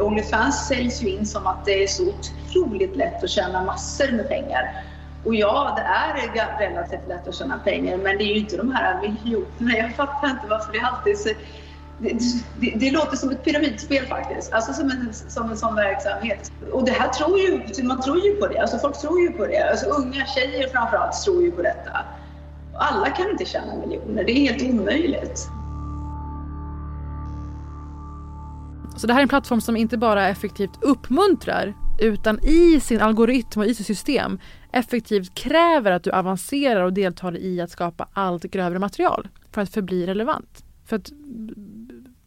Onlyfans säljs ju in som att det är så otroligt lätt att tjäna massor med pengar. Och ja, det är relativt lätt att tjäna pengar, men det är ju inte de här miljonerna. Jag fattar inte varför det alltid är så... Det, det, det, låter som ett pyramidspel faktiskt, alltså som en, som en sån verksamhet. Och det här tror ju, man tror ju på det, alltså folk tror ju på det. Alltså unga tjejer framförallt tror ju på detta. Alla kan inte tjäna miljoner, det är helt omöjligt. Så det här är en plattform som inte bara effektivt uppmuntrar utan i sin algoritm och i sitt system effektivt kräver att du avancerar och deltar i att skapa allt grövre material för att förbli relevant. För att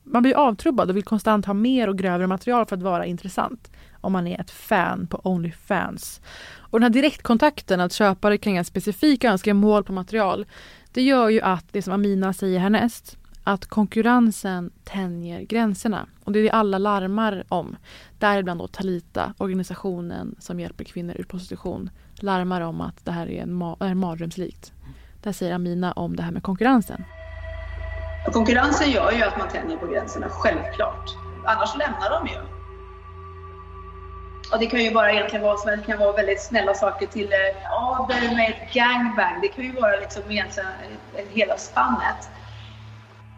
man blir avtrubbad och vill konstant ha mer och grövre material för att vara intressant om man är ett fan på Onlyfans. Och den här direktkontakten, att köpare kan ge specifika önskemål på material, det gör ju att, det som Amina säger härnäst, att konkurrensen tänjer gränserna. Och det är det alla larmar om. Däribland då Talita, organisationen som hjälper kvinnor ur prostitution, larmar om att det här är, en ma är mardrömslikt. Där säger Amina om det här med konkurrensen. Konkurrensen gör ju att man tänjer på gränserna, självklart. Annars lämnar de ju. Och det kan ju bara egentligen vara, som kan vara väldigt snälla saker till eh, ja, med ett gangbang. Det kan ju vara liksom egentligen eh, hela spannet.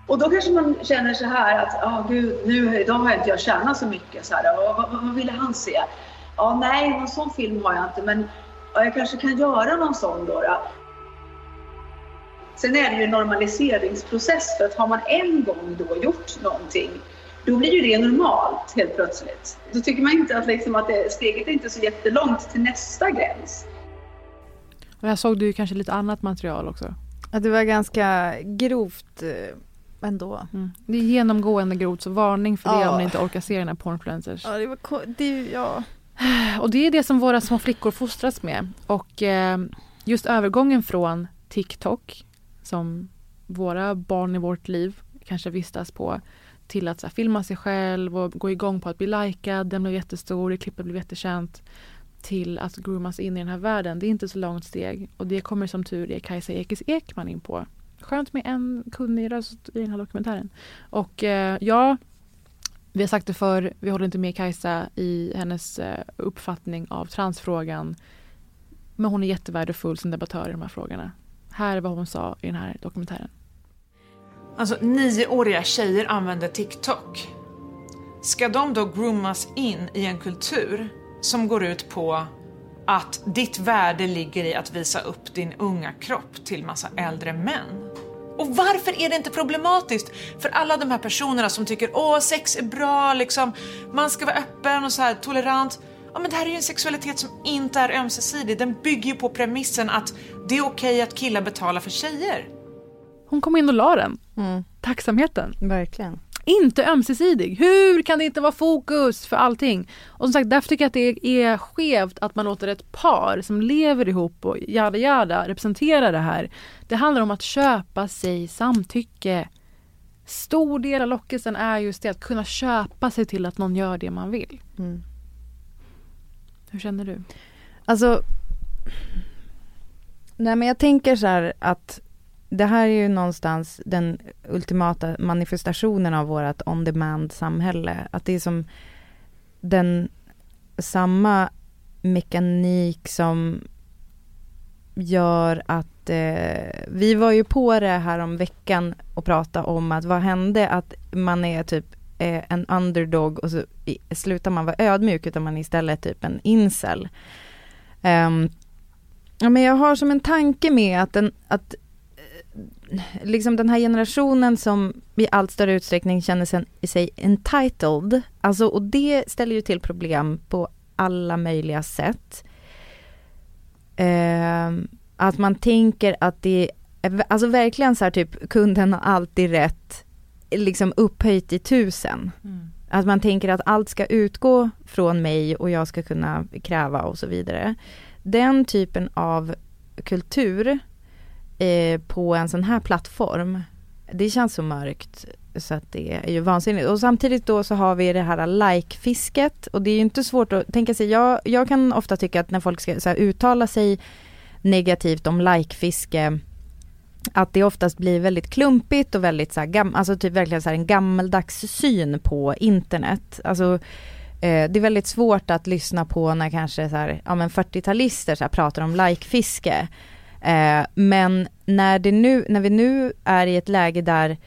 Och då kanske man känner så här att, ja oh, gud, nu, idag har inte jag tjänat så mycket. Så här, vad, vad, vad ville han se? Ja, nej, någon sån film har jag inte, men ja, jag kanske kan göra någon sån då. då. Sen är det ju en normaliseringsprocess, för att har man en gång då gjort någonting, då blir ju det normalt helt plötsligt. Då tycker man inte att, liksom, att det, steget är inte så jättelångt till nästa gräns. Och jag såg du kanske lite annat material också. Ja, det var ganska grovt eh, ändå. Mm. Det är genomgående grovt, så varning för det ja. om ni inte orkar se den här Pornfluencers. Ja, det var det, ja. Och det är det som våra små flickor fostras med. Och eh, just övergången från TikTok, som våra barn i vårt liv kanske vistas på, till att så här, filma sig själv och gå igång på att bli likad, den blev jättestor, det klippet blev jättekänt till att groomas in i den här världen. Det är inte så långt steg och det kommer som tur är Kajsa Ekis Ekman in på skönt med en kunnig röst i den här dokumentären. Och eh, ja, vi har sagt det för vi håller inte med Kajsa i hennes eh, uppfattning av transfrågan. Men hon är jättevärdefull som debattör i de här frågorna. Här är vad hon sa i den här dokumentären. Alltså nioåriga tjejer använder TikTok. Ska de då groomas in i en kultur som går ut på att ditt värde ligger i att visa upp din unga kropp till massa äldre män. Och varför är det inte problematiskt för alla de här personerna som tycker åh sex är bra, liksom, man ska vara öppen och så här tolerant. Ja men det här är ju en sexualitet som inte är ömsesidig, den bygger ju på premissen att det är okej okay att killar betalar för tjejer. Hon kom in och la den. Mm. Tacksamheten. Verkligen inte ömsesidig. Hur kan det inte vara fokus för allting? Och som sagt, därför tycker jag att det är skevt att man låter ett par som lever ihop och jada jada representera det här. Det handlar om att köpa sig samtycke. Stor del av lockelsen är just det att kunna köpa sig till att någon gör det man vill. Mm. Hur känner du? Alltså, nej men jag tänker så här att det här är ju någonstans den ultimata manifestationen av vårt on-demand-samhälle. Att det är som den samma mekanik som gör att eh, vi var ju på det här om veckan och pratade om att vad hände att man är typ eh, en underdog och så i, slutar man vara ödmjuk utan man är istället typ en incel. Um, ja, men jag har som en tanke med att, den, att liksom den här generationen som i allt större utsträckning känner sig entitled, alltså och det ställer ju till problem på alla möjliga sätt. Eh, att man tänker att det är, alltså verkligen så här typ kunden har alltid rätt, liksom upphöjt i tusen. Mm. Att man tänker att allt ska utgå från mig och jag ska kunna kräva och så vidare. Den typen av kultur eh, på en sån här plattform, det känns så mörkt så att det är ju vansinnigt. Och samtidigt då så har vi det här like-fisket och det är ju inte svårt att tänka sig, jag, jag kan ofta tycka att när folk ska så här, uttala sig negativt om like-fiske att det oftast blir väldigt klumpigt och väldigt så här, gam, alltså typ verkligen så här en gammeldags syn på internet. Alltså eh, det är väldigt svårt att lyssna på när kanske så här, ja men 40-talister så här, pratar om like-fiske. Eh, men när, det nu, när vi nu är i ett läge där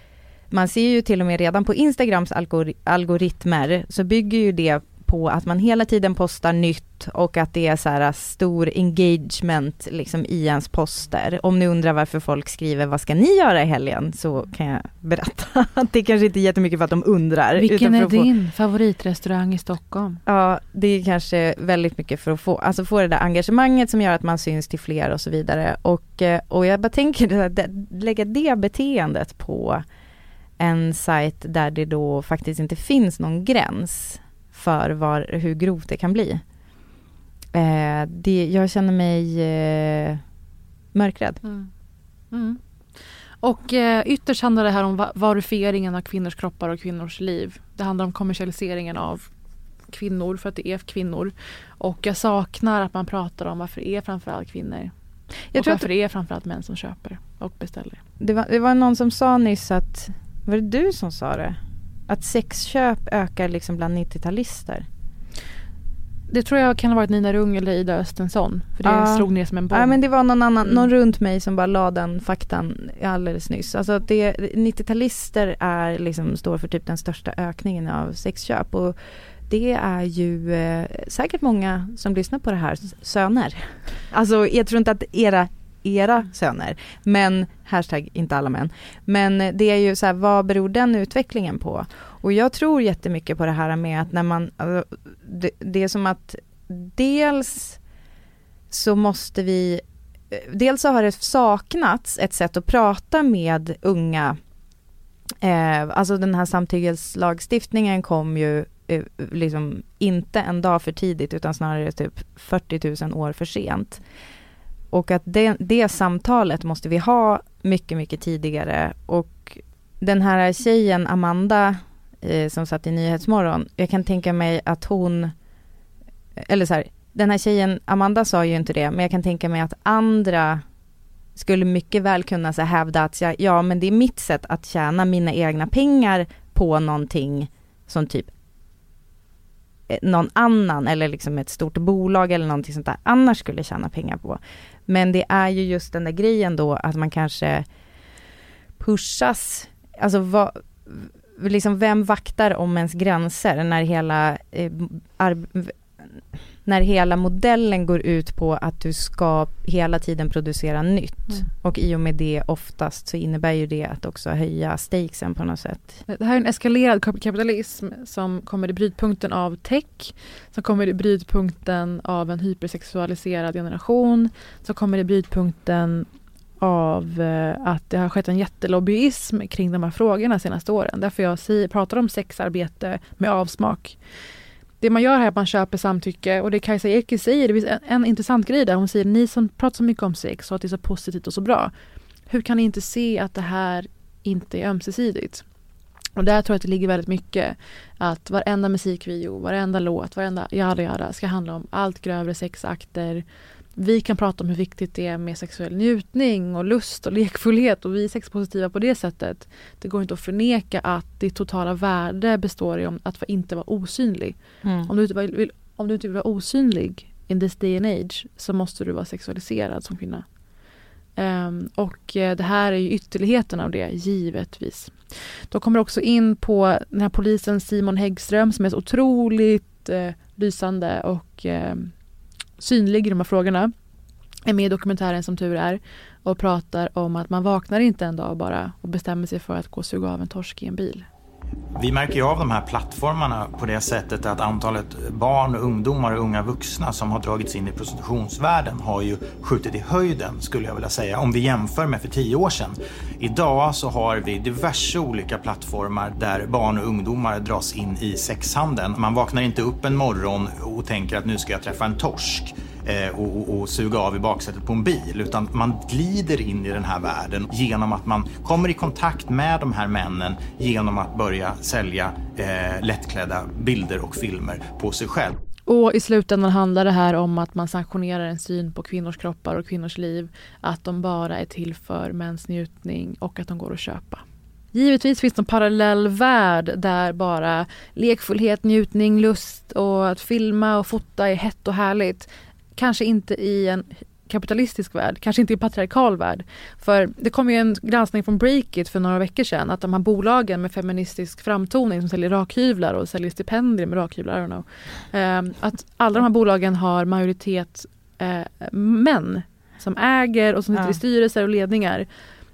man ser ju till och med redan på Instagrams algor algoritmer så bygger ju det på att man hela tiden postar nytt och att det är så här stor engagement liksom i ens poster. Om ni undrar varför folk skriver vad ska ni göra i helgen så kan jag berätta att det kanske inte är jättemycket för att de undrar. Vilken är din få... favoritrestaurang i Stockholm? Ja, det är kanske väldigt mycket för att få, alltså få det där engagemanget som gör att man syns till fler och så vidare. Och, eh, och jag bara tänker, att lägga det beteendet på en sajt där det då faktiskt inte finns någon gräns för var, hur grovt det kan bli. Eh, det, jag känner mig eh, mörkrädd. Mm. Mm. Och eh, ytterst handlar det här om varufieringen av kvinnors kroppar och kvinnors liv. Det handlar om kommersialiseringen av kvinnor för att det är kvinnor. Och jag saknar att man pratar om varför det är framförallt kvinnor. Jag och varför att... det är framförallt män som köper och beställer. Det var, det var någon som sa nyss att, var det du som sa det? Att sexköp ökar liksom bland 90-talister. Det tror jag kan ha varit Nina Rung eller Ida Östensson. För det ja. slog ner som en bomb. Ja men det var någon annan, mm. någon runt mig som bara la den faktan alldeles nyss. Alltså det, 90-talister är liksom, står för typ den största ökningen av sexköp. Och det är ju eh, säkert många som lyssnar på det här söner. Alltså jag tror inte att era era söner. Men, hashtag inte alla män. Men det är ju så här, vad beror den utvecklingen på? Och jag tror jättemycket på det här med att när man, alltså, det, det är som att dels så måste vi, dels så har det saknats ett sätt att prata med unga Eh, alltså den här samtyckeslagstiftningen kom ju eh, liksom inte en dag för tidigt utan snarare typ 40 000 år för sent. Och att det, det samtalet måste vi ha mycket, mycket tidigare. Och den här tjejen, Amanda, eh, som satt i Nyhetsmorgon, jag kan tänka mig att hon, eller så här, den här tjejen, Amanda sa ju inte det, men jag kan tänka mig att andra skulle mycket väl kunna så hävda att jag, ja men det är mitt sätt att tjäna mina egna pengar på någonting som typ någon annan eller liksom ett stort bolag eller någonting sånt där annars skulle tjäna pengar på. Men det är ju just den där grejen då att man kanske pushas, alltså vad, liksom vem vaktar om ens gränser när hela eh, när hela modellen går ut på att du ska hela tiden producera nytt. Mm. Och i och med det oftast så innebär ju det att också höja stakesen på något sätt. Det här är en eskalerad kapitalism som kommer i brytpunkten av tech, som kommer i brytpunkten av en hypersexualiserad generation, som kommer i brytpunkten av eh, att det har skett en jättelobbyism kring de här frågorna de senaste åren. Därför jag pratar om sexarbete med avsmak det man gör här är att man köper samtycke och det Kajsa Ekis säger, det finns en, en intressant grej där. Hon säger ni som pratar så mycket om sex och att det är så positivt och så bra. Hur kan ni inte se att det här inte är ömsesidigt? Och där tror jag att det ligger väldigt mycket. Att varenda musikvideo, varenda låt, varenda jada jada ska handla om allt grövre sexakter, vi kan prata om hur viktigt det är med sexuell njutning och lust och lekfullhet och vi är sexpositiva på det sättet. Det går inte att förneka att ditt totala värde består i att inte vara osynlig. Mm. Om, du inte vill, om du inte vill vara osynlig in this day and age så måste du vara sexualiserad som kvinna. Um, och uh, det här är ju ytterligheten av det, givetvis. De kommer också in på den här polisen Simon Häggström som är så otroligt uh, lysande och uh, synlig i de här frågorna. Är med i dokumentären som tur är och pratar om att man vaknar inte en dag bara och bestämmer sig för att gå och suga av en torsk i en bil. Vi märker ju av de här plattformarna på det sättet att antalet barn, ungdomar och unga vuxna som har dragits in i prostitutionsvärlden har ju skjutit i höjden skulle jag vilja säga om vi jämför med för tio år sedan. Idag så har vi diverse olika plattformar där barn och ungdomar dras in i sexhandeln. Man vaknar inte upp en morgon och tänker att nu ska jag träffa en torsk Eh, och, och, och suga av i baksätet på en bil. Utan man glider in i den här världen genom att man kommer i kontakt med de här männen genom att börja sälja eh, lättklädda bilder och filmer på sig själv. Och i slutändan handlar det här om att man sanktionerar en syn på kvinnors kroppar och kvinnors liv. Att de bara är till för mäns njutning och att de går att köpa. Givetvis finns det en parallell värld där bara lekfullhet, njutning, lust och att filma och fota är hett och härligt. Kanske inte i en kapitalistisk värld, kanske inte i en patriarkal värld. För det kom ju en granskning från Breakit för några veckor sedan att de här bolagen med feministisk framtoning som säljer rakhyvlar och säljer stipendier med rakhyvlar, I don't know. Eh, att alla de här bolagen har majoritet eh, män som äger och som sitter Ja. i styrelser och ledningar.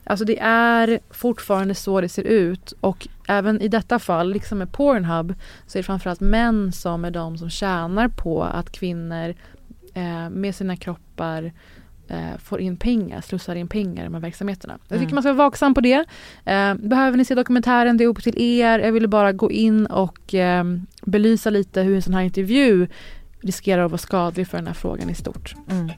Alltså det är fortfarande så det ser ut och även i detta fall, liksom med Pornhub, så är det framförallt män som är de som tjänar på att kvinnor eh, med sina kroppar eh, får in pengar, slussar in pengar i de här verksamheterna. Jag tycker Mm. man ska vara vaksam på det. Eh, behöver ni se dokumentären, det är upp till er. Jag ville bara gå in och eh, belysa lite hur en sån här intervju riskerar att vara skadlig för den här frågan i stort. Mm.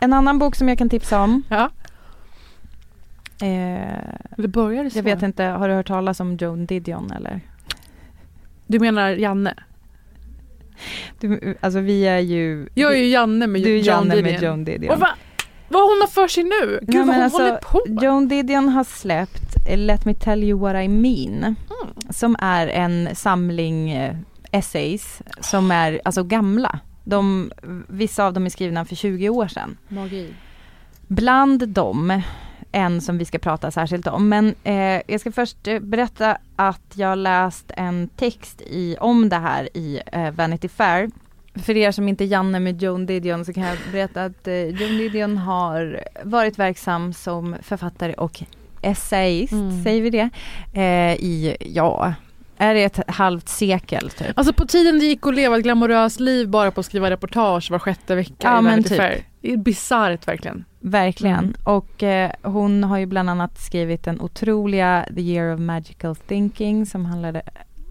En annan bok som jag kan tipsa om. Ja. Eh, det började så. Jag vet inte, har du hört talas om Joan Didion eller? Du menar Janne? Du, alltså vi är ju... Jag är ju Janne med Du är Janne med Didion. Joan Didion. Och va, vad hon har för sig nu? Gud Nej, vad hon alltså, håller på. Joan Didion har släppt eh, Let me tell you what I mean. Mm. Som är en samling eh, essays som är alltså gamla. De, vissa av dem är skrivna för 20 år sedan. Magi. Bland dem, en som vi ska prata särskilt om. Men eh, jag ska först eh, berätta att jag läst en text i, om det här i eh, Vanity Fair. För er som inte är Janne med Joan Didion så kan jag berätta att eh, Joan Didion har varit verksam som författare och essayist, Mm. säger vi det, eh, i, ja, är det ett halvt sekel typ. Alltså på tiden det gick att leva ett glamoröst liv bara på att skriva reportage var sjätte vecka Ja, i Vanity typ. Fair. Det är bisarrt verkligen. Verkligen. Mm. Och eh, hon har ju bland annat skrivit den otroliga The Year of Magical Thinking som handlade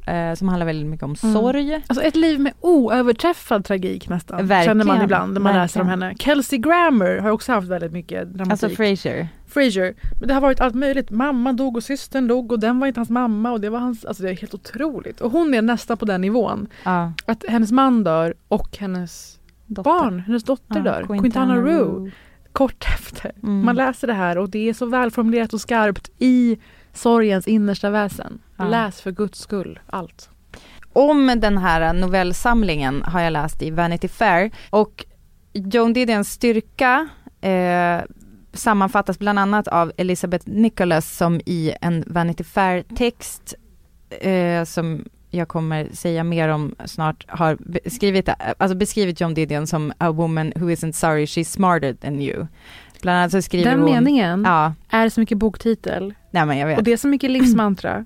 eh, som handlar väldigt mycket om Mm. sorg. Alltså ett liv med oöverträffad tragik nästan. Verkligen, Känner man ibland när man läser om verkligen. henne. Kelsey Grammer har också haft väldigt mycket dramatik. Alltså Frasier. Frasier. Men det har varit allt möjligt. Mamma dog och systern dog och den var inte hans mamma och det var hans. Alltså det är helt otroligt. Och hon är nästan på den nivån. Ja. Att hennes man dör och hennes Dotter. barn, hennes dotter Ja, dör. Quintana Quintana Roo. Roo. Kort efter. Mm. Man läser det här och det är så välformulerat och skarpt i sorgens innersta väsen. Ja. Läs för guds skull allt. Om den här novellsamlingen har jag läst i Vanity Fair och Joan Didions styrka eh, sammanfattas bland annat av Elizabeth Nicholas som i en Vanity Fair-text eh, som jag kommer säga mer om snart har beskrivit, alltså beskrivit Joan Didion som a woman who isn't sorry she's smarter than you. Bland annat så skriver Den hon, meningen Ja, är så mycket boktitel nej men jag vet. och det är så mycket livsmantra.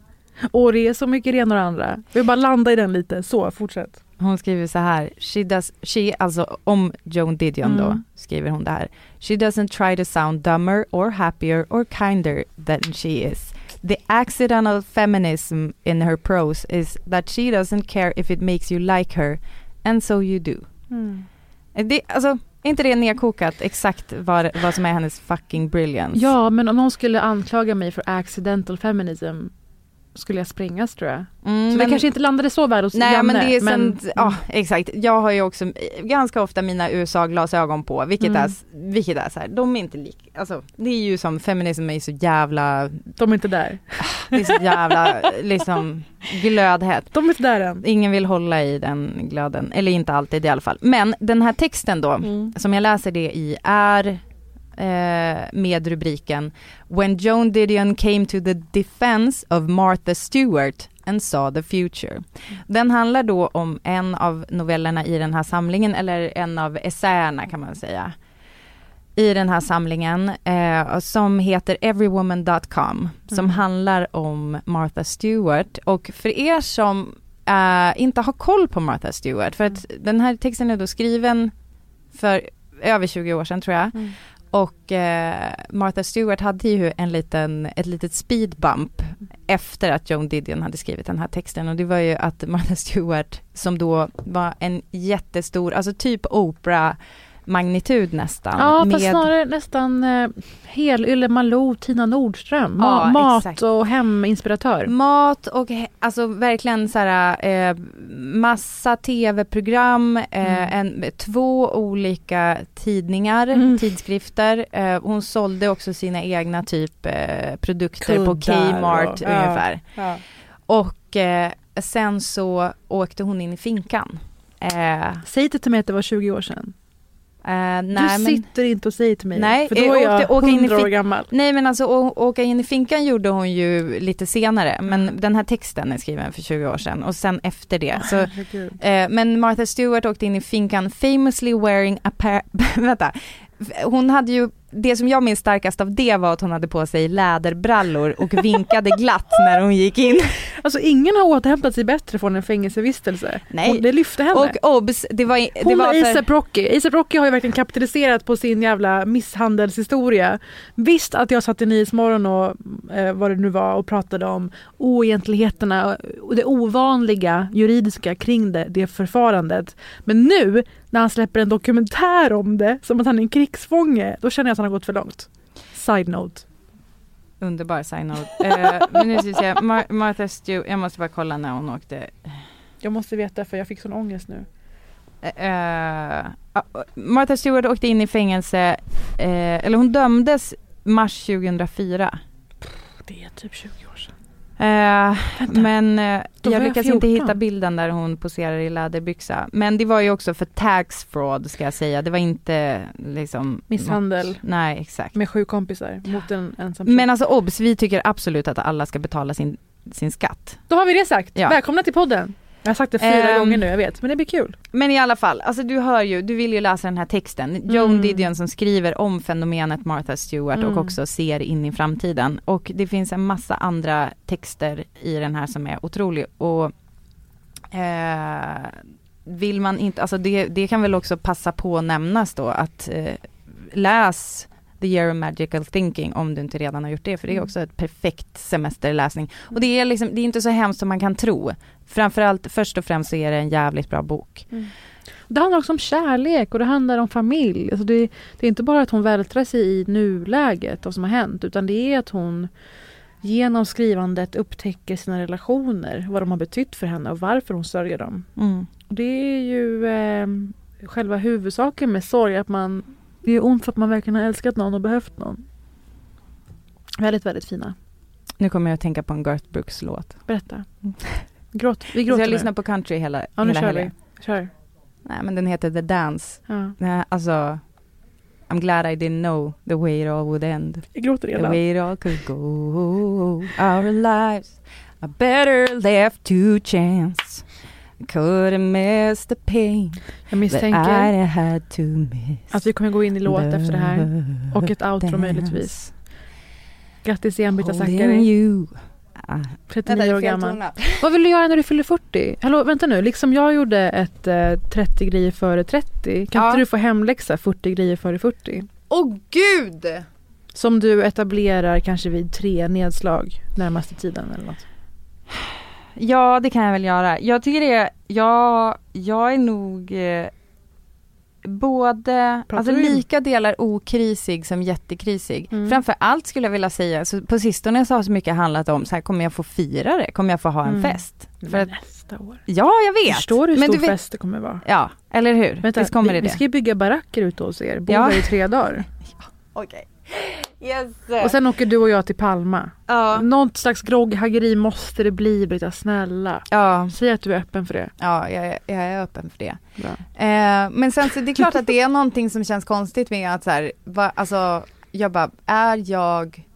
Och det är så mycket det ena och det andra. Vill bara landa i den lite. Så, fortsätt. Hon skriver så här, she does, she, alltså om Joan Didion då, Mm. skriver hon det här. She doesn't try to sound dumber or happier or kinder than she is. The accidental feminism in her prose is that she doesn't care if it makes you like her, and so you do. Det, alltså, är inte det nedkokat exakt vad, vad som är hennes fucking brilliance? Ja, men om någon skulle anklaga mig för accidental feminism skulle jag sprängas tror jag. Mm, så men- det kanske inte landade så väl hos Nej Janne. men det är men, sen, ja exakt. Jag har ju också ganska ofta mina USA-glasögon på, vilket, Mm. är, vilket är så här, de är inte lika, alltså det är ju som feminism är så jävla, De är inte där. det är så jävla liksom glödhett. De är inte där än. Ingen vill hålla i den glöden, eller inte alltid i alla fall. Men den här texten då, Mm. som jag läser det i är eh, med rubriken When Joan Didion came to the defense of Martha Stewart and saw the future. Den handlar då om en av novellerna i den här samlingen, eller en av essäerna kan man säga. I den här samlingen eh, som heter everywoman.com som Mm. handlar om Martha Stewart. Och för er som eh, inte har koll på Martha Stewart, för att den här texten är då skriven för över 20 år sedan tror jag. Mm. Och eh, Martha Stewart hade ju en liten, ett litet speed bump efter att Joan Didion hade skrivit den här texten. Och det var ju att Martha Stewart som då var en jättestor, alltså typ Oprah magnitud nästan. Ja, med... fast snarare nästan eh, Helylle Malou, Tina Nordström. Ja, Ma- mat exakt. och heminspiratör. Mat och he- alltså verkligen så här eh, massa tv-program, eh, en, två olika tidningar, Mm. tidskrifter. Eh, hon sålde också sina egna typ eh, produkter på Kuddar Kmart och- ja, ungefär. ja. Och eh, sen så åkte hon in i finkan. Eh, Säg inte till mig att det var 20 år sedan. Eh, nej, du men- sitter inte och säger till mig. Nej, för då är jag 100 år gammal. Nej men alltså å, åka in i finkan gjorde hon ju lite senare men Mm. den här texten är skriven för 20 år sedan och sen efter det så eh, Men Martha Stewart åkte in i finkan famously wearing a pair, vänta Hon hade ju, det som jag minns starkast av det var att hon hade på sig läderbrallor och vinkade glatt när hon gick in. Alltså ingen har återhämtat sig bättre från en fängelsevistelse. Nej. Hon, det lyfte henne. Och obs, det var, det Hon var för... ASAP Rocky. ASAP Rocky har ju verkligen kapitaliserat på sin jävla misshandelshistoria. Visst att jag satt i Nyhetsmorgon och eh, vad det nu var och pratade om oegentligheterna och det ovanliga juridiska kring det, det förfarandet. Men nu när han släpper en dokumentär om det som att han är en krigsfånge, då känner jag att han har gått för långt. Side note. Underbar side-note. Eh, men nu ska vi se, Mar- Martha Stewart, jag måste bara kolla när hon åkte. Jag måste veta för jag fick sån ångest nu. Eh, ja, Martha Stewart åkte in i fängelse, eh, eller hon dömdes mars 2004. Det är typ 20 år sedan. Eh, men eh, jag jag lyckas inte 14. hitta bilden där hon poserar i läderbyxa. Men det var ju också för tax fraud ska jag säga. Det var inte liksom Misshandel. något- Nej exakt. Med sju kompisar mot en ensam person. Men alltså obs, vi tycker absolut att alla ska betala sin, sin skatt. Då har vi det sagt. Ja. Välkomna till podden. Jag har sagt det fyra Ehm. gånger nu, jag vet. Men det blir kul. Men i alla fall, alltså du hör ju, du vill ju läsa den här texten. Joan Mm. Didion som skriver om fenomenet Martha Stewart Mm. och också ser in i framtiden. Och det finns en massa andra texter i den här som är otrolig. Och eh, vill man inte, alltså det, det kan väl också passa på att nämnas då att eh, läs The Year of Magical Thinking om du inte redan har gjort det för det är Mm. också ett perfekt semesterläsning. Och det är liksom, det är inte så hemskt som man kan tro. Framförallt, först och främst så är det en jävligt bra bok. Det handlar också om kärlek och det handlar om familj. Alltså det, det är inte bara att hon vältrar sig i nuläget, vad som har hänt, utan det är att hon genom skrivandet upptäcker sina relationer, vad de har betytt för henne och varför hon sörjer dem. Mm. Det är ju eh, själva huvudsaken med sorg, att man det är ont för att man verkligen har älskat någon och behövt någon. Väldigt, väldigt fina. Nu kommer jag att tänka på en Garth Brooks låt. Berätta. Gråt, vi Så gråter jag nu. lyssnar på country hela, Ja, nu hela kör helgen. vi. Kör. Nej men den heter The Dance. Ja. Nej, alltså I'm glad I didn't know the way it all would end. Jag gråter The redan. way it all could go. Our lives are better left to chance. Could have missed the pain Jag that misstänker I had to miss. att vi kommer gå in i låt efter det här. Och ett outro Dance. möjligtvis. Grattis igen Holding Zackari. you. Ah. 39 år gammal. Vad vill du göra när du fyller 40? Hallå, vänta nu. Liksom jag gjorde ett eh, 30 grejer före 30. Kan Ja. inte du få hemläxa 40 grejer före 40? Åh gud! Som du etablerar kanske vid tre nedslag närmaste tiden eller något. Ja, det kan jag väl göra. Jag tycker det, är- jag, jag är nog eh, både, Pratar alltså du lika delar okrisig som jättekrisig. Mm. Framför allt skulle jag vilja säga, så på sistone så har så mycket handlat om så här, kommer jag få fira det? Kommer jag få ha en Mm. fest? För att, nästa år. ja, jag vet. Förstår du hur stor vet- fest det kommer vara? Ja, eller hur? Vänta, Visst kommer vi, det vi ska ju bygga baracker ute hos er. Bo Ja. i tre dagar. Okej. Yes. Och sen åker du och jag till Palma. ja. Något slags grogghaggeri måste det bli Britta, snälla. Ja, Säg att du är öppen för det. ja jag, är- jag är öppen för det. Eh, men sen så det är klart att det är någonting som känns konstigt med att så här, va, alltså jag bara, är jag,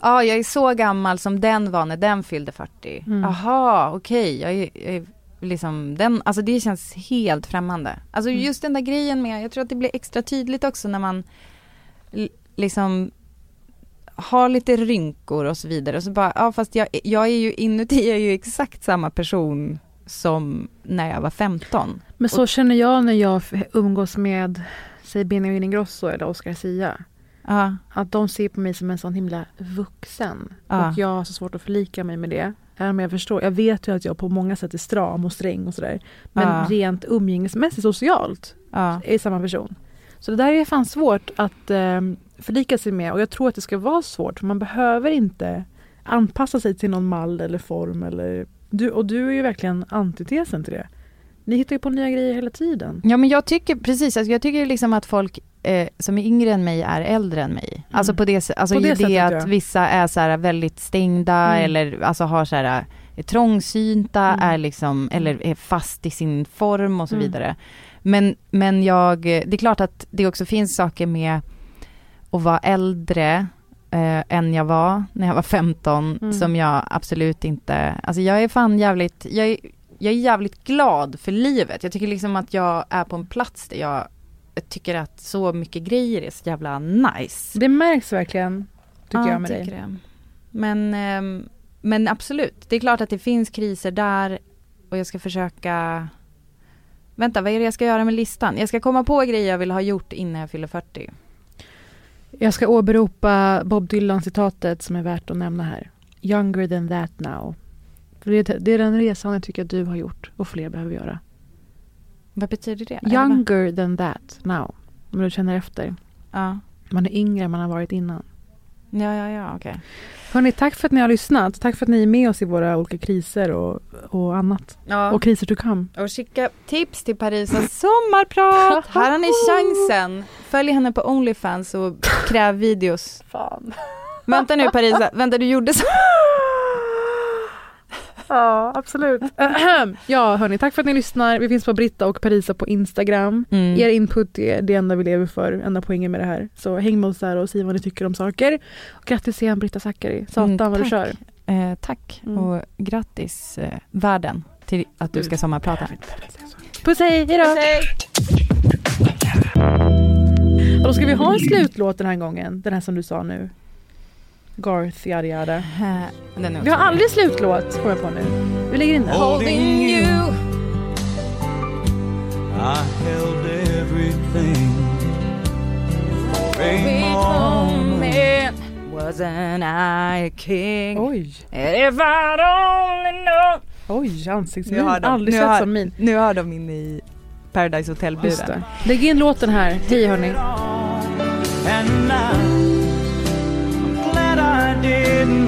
ja jag är så gammal som den var när den fyllde 40. Mm. Okej, jag, är, jag är liksom den, alltså det känns helt främmande. Alltså Mm. just den där grejen med, jag tror att det blir extra tydligt också när man liksom har lite rynkor och så vidare och så bara, ja fast jag, jag är ju inuti, jag är ju exakt samma person som när jag var 15. Men så känner jag när jag umgås med säg Benjamin Ingrosso eller Oscar Sia. Ja. Att de ser på mig som en sån himla vuxen. Ja. Och jag har så svårt att förlika mig med det. Även om jag förstår, jag vet ju att jag på många sätt är stram och sträng och sådär. Men Ja. rent umgängesmässigt socialt är samma person. Så det där är fan svårt att eh, förlika sig med och jag tror att det ska vara svårt för man behöver inte anpassa sig till någon mall eller form eller du, och du är ju verkligen antitesen till det. Ni hittar ju på nya grejer hela tiden. Ja men jag tycker precis, alltså jag tycker liksom att folk eh, som är yngre än mig är äldre än mig. Alltså på det, alltså På det det, att ja. vissa är så här väldigt stängda Mm. eller alltså har så här är trångsynta, Mm. är liksom, eller är fast i sin form och så Mm. vidare. Men, men jag, det är klart att det också finns saker med att vara äldre eh, än jag var när jag var 15 Mm. som jag absolut inte, alltså jag är fan jävligt, jag är, jag är jävligt glad för livet. Jag tycker liksom att jag är på en plats där jag tycker att så mycket grejer är så jävla nice. Det märks verkligen, tycker Ja, jag med dig. tycker det. Men, ehm, men absolut, det är klart att det finns kriser där och jag ska försöka Vänta, vad är det jag ska göra med listan? Jag ska komma på grejer jag vill ha gjort innan jag fyller 40. Jag ska åberopa Bob Dylan-citatet som är värt att nämna här. Younger than that now. För det, är- den resan jag tycker att du har gjort och fler behöver göra. Vad betyder det? Younger than that now. Om du känner efter. Ja. Man är yngre än man har varit innan. Ja, ja, ja, okej. Hörni, tack för att ni har lyssnat. Tack för att ni är med oss i våra olika kriser och, och annat. Ja. Och kriser to come. Och skicka tips till Parisas sommarprat. Här har ni chansen. Följ henne på Onlyfans och kräv videos. Fan. Vänta nu Parisa, vänta du gjorde så. Ja, absolut. ja, hörni, tack för att ni lyssnar. Vi finns på Britta och Parisa på Instagram. Mm. Er input är det enda vi lever för, enda poängen med det här. Så häng med oss där och säg vad ni tycker om saker. Och grattis igen Britta Zackari. Satan Mm, vad du tack. kör. Eh, tack Mm. och grattis eh, världen till att du ska sommarprata. Puss hej, hejdå! Och då ska vi ha en slutlåt den här gången. Den här som du sa nu. Garth, yada yada. Den är Vi har aldrig slutlåt, kommer jag på nu. Vi lägger in den. Holding you. I held everything. Great moment. Wasn't I a king? Oj. If I'd only known. Oj, ansiktsmin. Nu har de, Aldrig sett har, sån min. Nu har de inne i Paradise Hotel-buren. det. Lägg in låten här. Hej hörni. Didn't